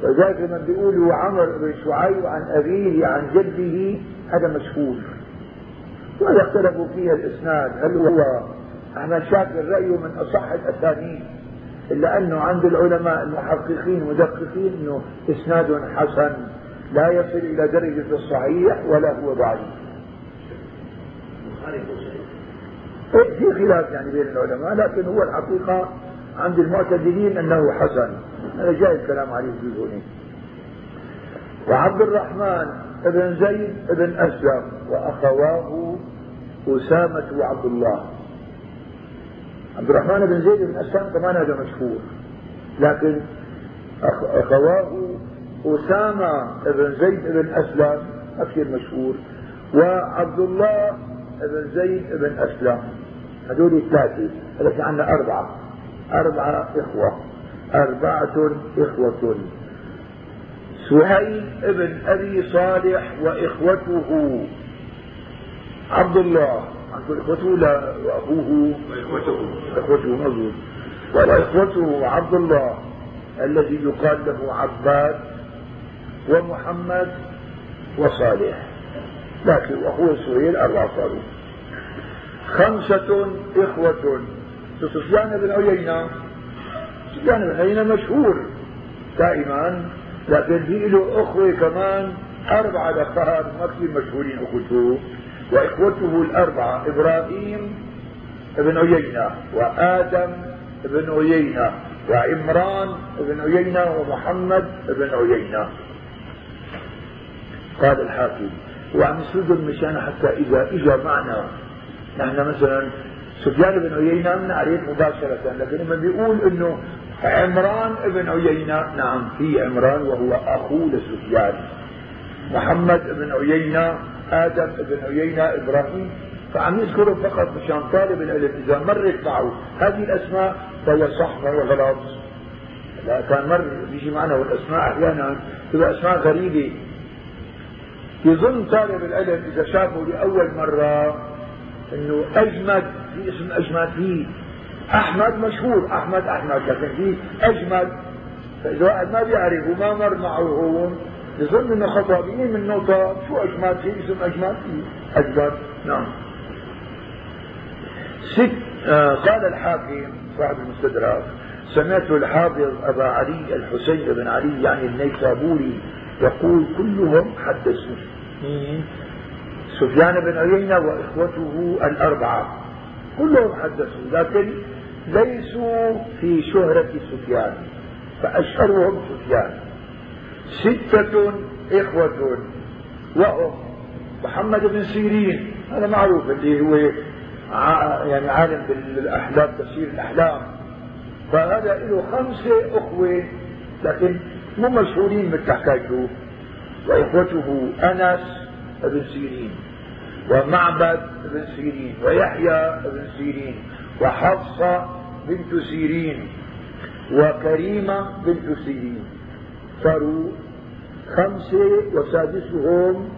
وذلك لما بيقولوا عمر بن شعيب عن أبيه عن جده هذا مشهور. ولا اختلفوا فيها الإسناد. هل هو أحمد شاكر رأيه من أصح الأسانيد؟ إلا أنه عند العلماء المحققين المدققين أنه إسناد حسن لا يصل إلى درجة الصحيح ولا هو ضعيف. في خلاف يعني بين العلماء لكن هو الحقيقة عند المعتدلين أنه حسن. هذا جاي الكلام عليه في هنا وعبد الرحمن بن زيد بن أسلم وأخواه أسامة وعبد الله. عبد الرحمن بن زيد بن أسلم كمان هذا مشهور. لكن أخواه أسامة بن زيد بن أسلم أكثر مشهور. وعبد الله بن زيد بن أسلم. هذول ثلاثة هذا عندنا أربعة. أربعة إخوة. أربعة إخوة. سهيل بن أبي صالح وإخوته. عبد الله. عنده إخوته لا وأبوه وإخوته. إخوته مظلوم وإخوته عبد الله الذي يقال له عباد ومحمد وصالح. لكن أخوه سهيل أربعة صاروا خمسة إخوة. سفيان بن عيينة. سفيان بن عيينة مشهور دائما لكن في له أخوة كمان أربعة نفر ما كثير مشهورين أخوته وإخوته الأربعة إبراهيم بن عيينة وآدم بن عيينة وعمران بن عيينة ومحمد بن عيينة. قال الحاكم وعم يسردهم مشان حتى إذا إجا معنا. نحن مثلا سفيان بن عيينة بنعرف مباشرة لكن لما بيقول إنه عمران بن عيينة نعم في عمران وهو اخوه لسفيان. محمد بن عيينة آدم بن عيينة إبراهيم. فعم يذكره فقط مشان طالب العلم إذا مرت معه هذه الأسماء فهو صح فهو غلط. لا كان مر بيجي معنا والأسماء أحيانا تبقى أسماء غريبة. يظن طالب العلم إذا شافه لأول مرة إنه أجمد في اسم أجمد في أحمد مشهور أحمد أحمد لكن في أجمد. فإذا واحد ما بيعرف وما مر معه هون يظن إنه خطأ. بيجي من نقطة شو أجمد؟ في اسم أجمد؟ في أجمد. نعم. ست آه قال الحاكم صاحب المستدرك سمعت الحافظ أبا علي الحسين بن علي يعني النيسابوري يقول كلهم حدثوا سفيان بن عيينة وإخوته الأربعة كلهم حدثوا لكن ليسوا في شهرة سفيان فأشهرهم سفيان. ستة إخوة وهم محمد بن سيرين هذا معروف اللي هو يعني عالم بالأحلام تفسير الأحلام. فهذا له خمسة أخوة لكن مو مشهورين مثل حكايته وإخوته أنس بن سيرين ومعبد بن سيرين ويحيى بن سيرين وحفصة بنت سيرين وكريمة بنت سيرين. صاروا خمسة وسادسهم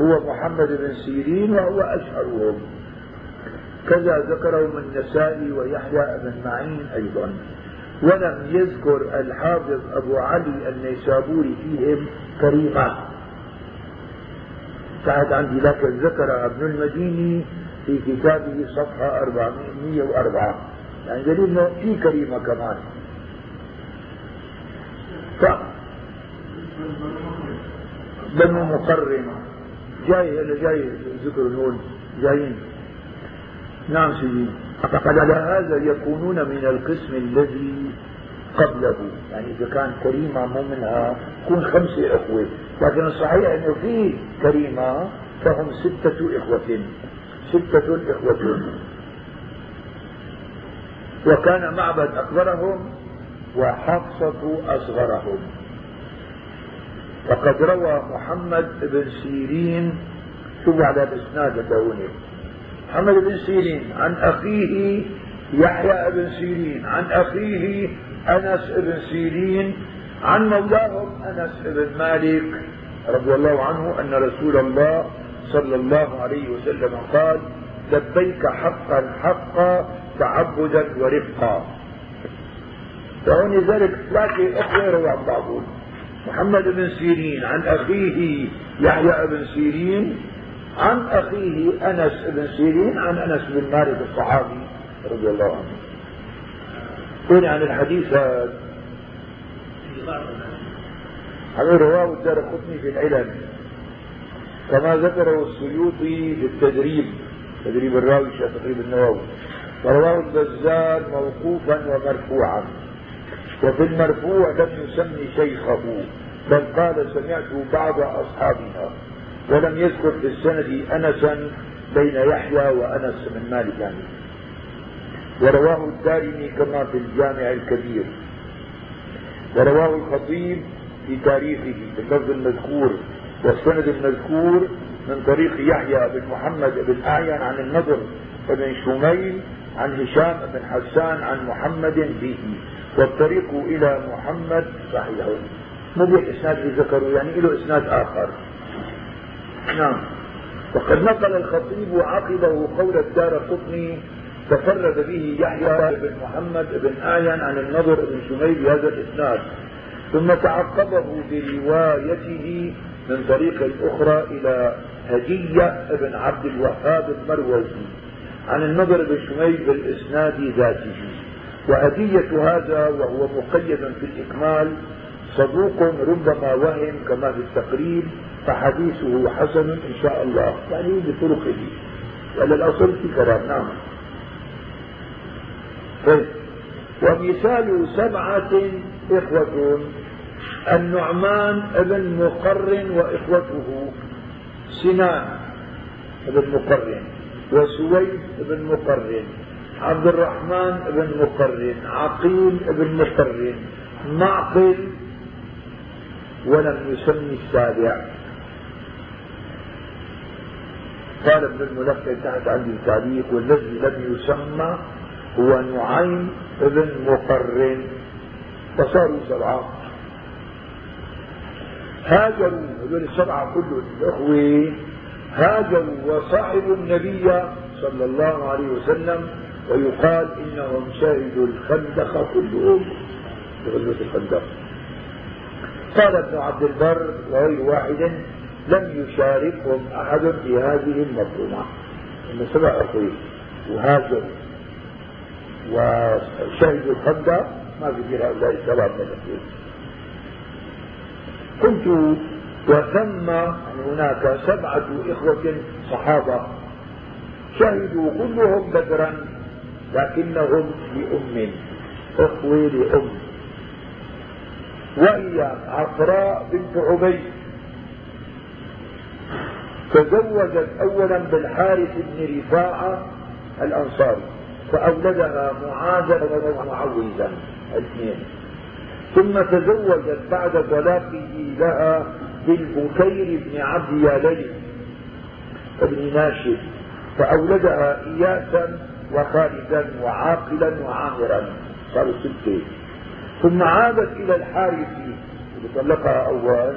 هو محمد بن سيرين وهو أشهرهم. كذا ذكرهم النسائي ويحيى بن معين أيضا. ولم يذكر الحافظ أبو علي النيسابوري فيهم كريمة كانت عندي لكن ذكر ابن المديني في كتابه صفحة 404 يعني دليل إنه في كريمة كمان. ف بنو مقرن جاي جاي ذكر هون. جايين. نعم سيدي. فقد على هذا يكونون من القسم الذي قبله. يعني إذا كان كريمة مو منها يكون خمسة إخوة. لكن الصحيح أنه في كريمة فهم ستة إخوة. ستة إخوة. وكان معبد أكبرهم وحفصة أصغرهم. وقد روى محمد بن سيرين شوفوا على الإسناد هوني محمد بن سيرين عن أخيه يحيى بن سيرين عن أخيه أنس بن سيرين عن مولاهم أنس بن مالك رضي الله عنه أن رسول الله صلى الله عليه وسلم قال لبيك حقا حقا تعبدا ورفقا. فهون ذلك ثلاثة أخوة روى عن بعضهم. محمد بن سيرين عن أخيه يحيى بن سيرين عن أخيه أنس بن سيرين عن أنس بن مالك الصحابي رضي الله عنه. وين عن الحديث هذا هذا رواه الدار قطني في العلم كما ذكره السيوطي في التدريب تدريب الراوي تقريب النووي. ورواه البزار موقوفا ومرفوعا. وفي المرفوع لم يسمي شيخه بل قال سمعت بعض أصحابنا. ولم يذكر في السند أنسا بين يحيى وأنس بن مالك. يعني ورواه الدارمي كما في الجامع الكبير. ورواه الخطيب في تاريخه باللفظ المذكور والسند المذكور من طريق يحيى بن محمد بن أعين عن النضر بن شميل عن هشام بن حسان عن محمد به. والطريق إلى محمد صحيح. مو بإسناد ذكروا يعني له إسناد آخر. نعم. وقد نقل الخطيب عقبه قول الدار قطني تفرد به يحيى بن محمد بن آيان عن النضر بن شميل بهذا الإسناد. ثم تعقبه بروايته من طريق أخرى إلى هدية بن عبد الوهاب المروزي عن النضر بن شميل بالإسناد ذاته. وهدية هذا وهو مقيد في الإكمال صدوق ربما وهم كما في التقريب فحديثه حسن إن شاء الله. يعني بطرقه. ولا الأصل في كلام. نعم. طيب. ومثال سبعة إخوة. النعمان ابن مقرن وإخوته. سنان ابن مقرن وسويد بن مقرن عبد الرحمن بن مقرن عقيل بن مقرن معقل. ولم يسمي السابع. قال ابن الملقن تحت عندي التعليق والذي لم يسمى هو نعيم بن مقرن. فصاروا سبعة. هاجروا هذول السبعة كلهم الأخوة هاجروا وصاحبوا النبي صلى الله عليه وسلم ويقال إنهم شهدوا الخندق كلهم. في غزوة الخندق. قال ابن عبد البر وغير واحد لم يشاركهم أحد في هذه المظلومة إن سبع أخوين وهاجروا وشهدوا الخندق ما في غير هؤلاء السبع من الأخوين قلت وثم هناك سبعة إخوة صحابة شهدوا كلهم بدرا لكنهم لأم إخوة لأم وهي عفراء بنت عبيد. تزوجت أولا بالحارث بن رفاعة الأنصاري فأولدها معاذ ومعوذا الاثنين. ثم تزوجت بعد طلاقه لها بالبكير بن عبد يالي بن ناشد فأولدها إياسا وخالدا وعاقلا وعامرا صاروا ستة. ثم عادت إلى الحارث اللي طلقها أول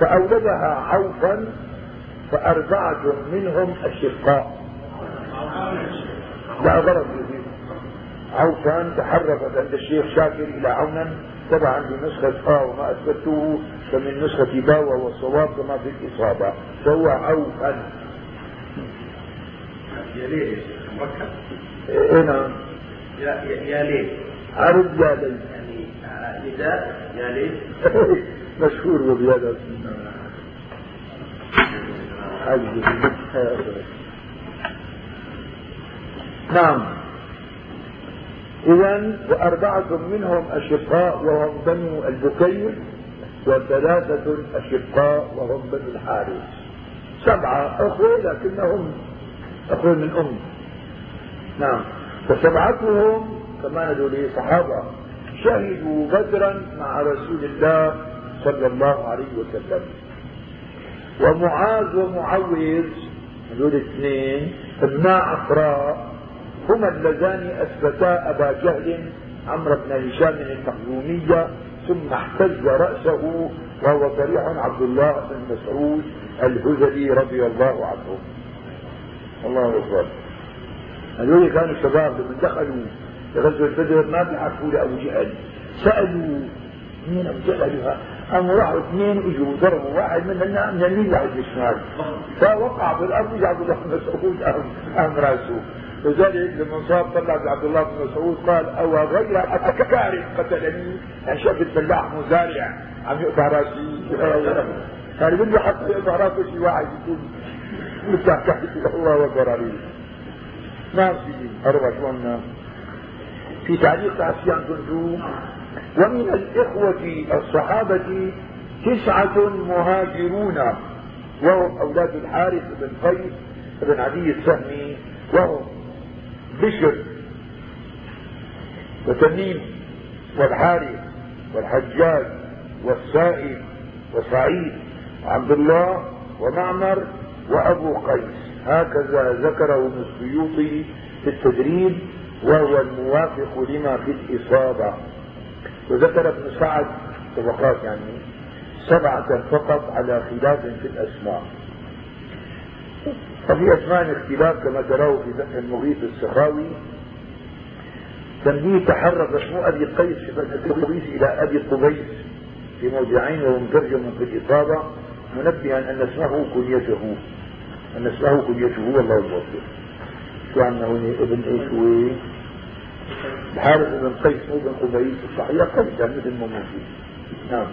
فأولدها عوفا فأربعة منهم أشقاء. لا غلط عوفا تحرفت عند الشيخ شاكر إلى عونا طبعا بنسخة آ وما أثبته فمن نسخة با وهو الصواب كما في الإصابة. فهو عوفا يا ليه إيه نعم. يا يا ليه عرض يا ليت يعني نداء يا ليه مشهور نعم. إذا وأربعة منهم أشقاء وهم بنو البكير وثلاثة أشقاء وهم بنو الحارث. سبعة أخوة لكنهم أخوة من أم. نعم. وسبعتهم كمان هذول صحابة شهدوا بدرا مع رسول الله صلى الله عليه وسلم. ومعاذ ومعوذ هذول الاثنين ابناء عفراء هما اللذان أثبتا أبا جهل عمرو بن هشام المخزومية ثم احتز رأسه وهو صريح عبد الله بن مسعود الهذلي رضي الله عنه. الله أكبر. هذول كانوا شباب لما دخلوا لغزوة بدر ما بيعرفوا لأبو جهل. سألوا مين أبو جهل؟ قاموا راحوا اثنين اجوا ضربوا واحد من من اليمين لعند الشمال فوقع في الأرض عبد الله بن مسعود ام رأسه. لذلك لما صاب طلع عبد الله بن مسعود قال أو غير كارث قتلني؟ يعني شاف الفلاح مزارع عم يقطع راسي قال بده حتى يقطع رأسه شي واحد يكون متحت الله أكبر عليه. ما في أربع شلون في تعليق تعسيان كنتو ومن الإخوة الصحابة تسعة مهاجرون وهم أولاد الحارث بن قيس بن عدي السهمي وهم بشر وتميم والحارث والحجاج والسائب وسعيد وعبد الله ومعمر وأبو قيس. هكذا ذكره ابن السيوطي في التدريب وهو الموافق لما في الإصابة. وذكر ابن سعد طبقات يعني سبعة فقط على خلاف في الأسماء. وفي أسماء اختلاف كما تراه في فتح المغيث السخاوي. تنبيه تحرك اسم أبي قيس في فتح المغيث إلى أبي قبيس في موضعين وهو مترجم في الإصابة منبها أن اسمه كنيته أن اسمه كنيته والله الموفق عندنا هون ابن إيش الحارث بن قيس بن قبيس الصحيح قيس ما موجود نعم.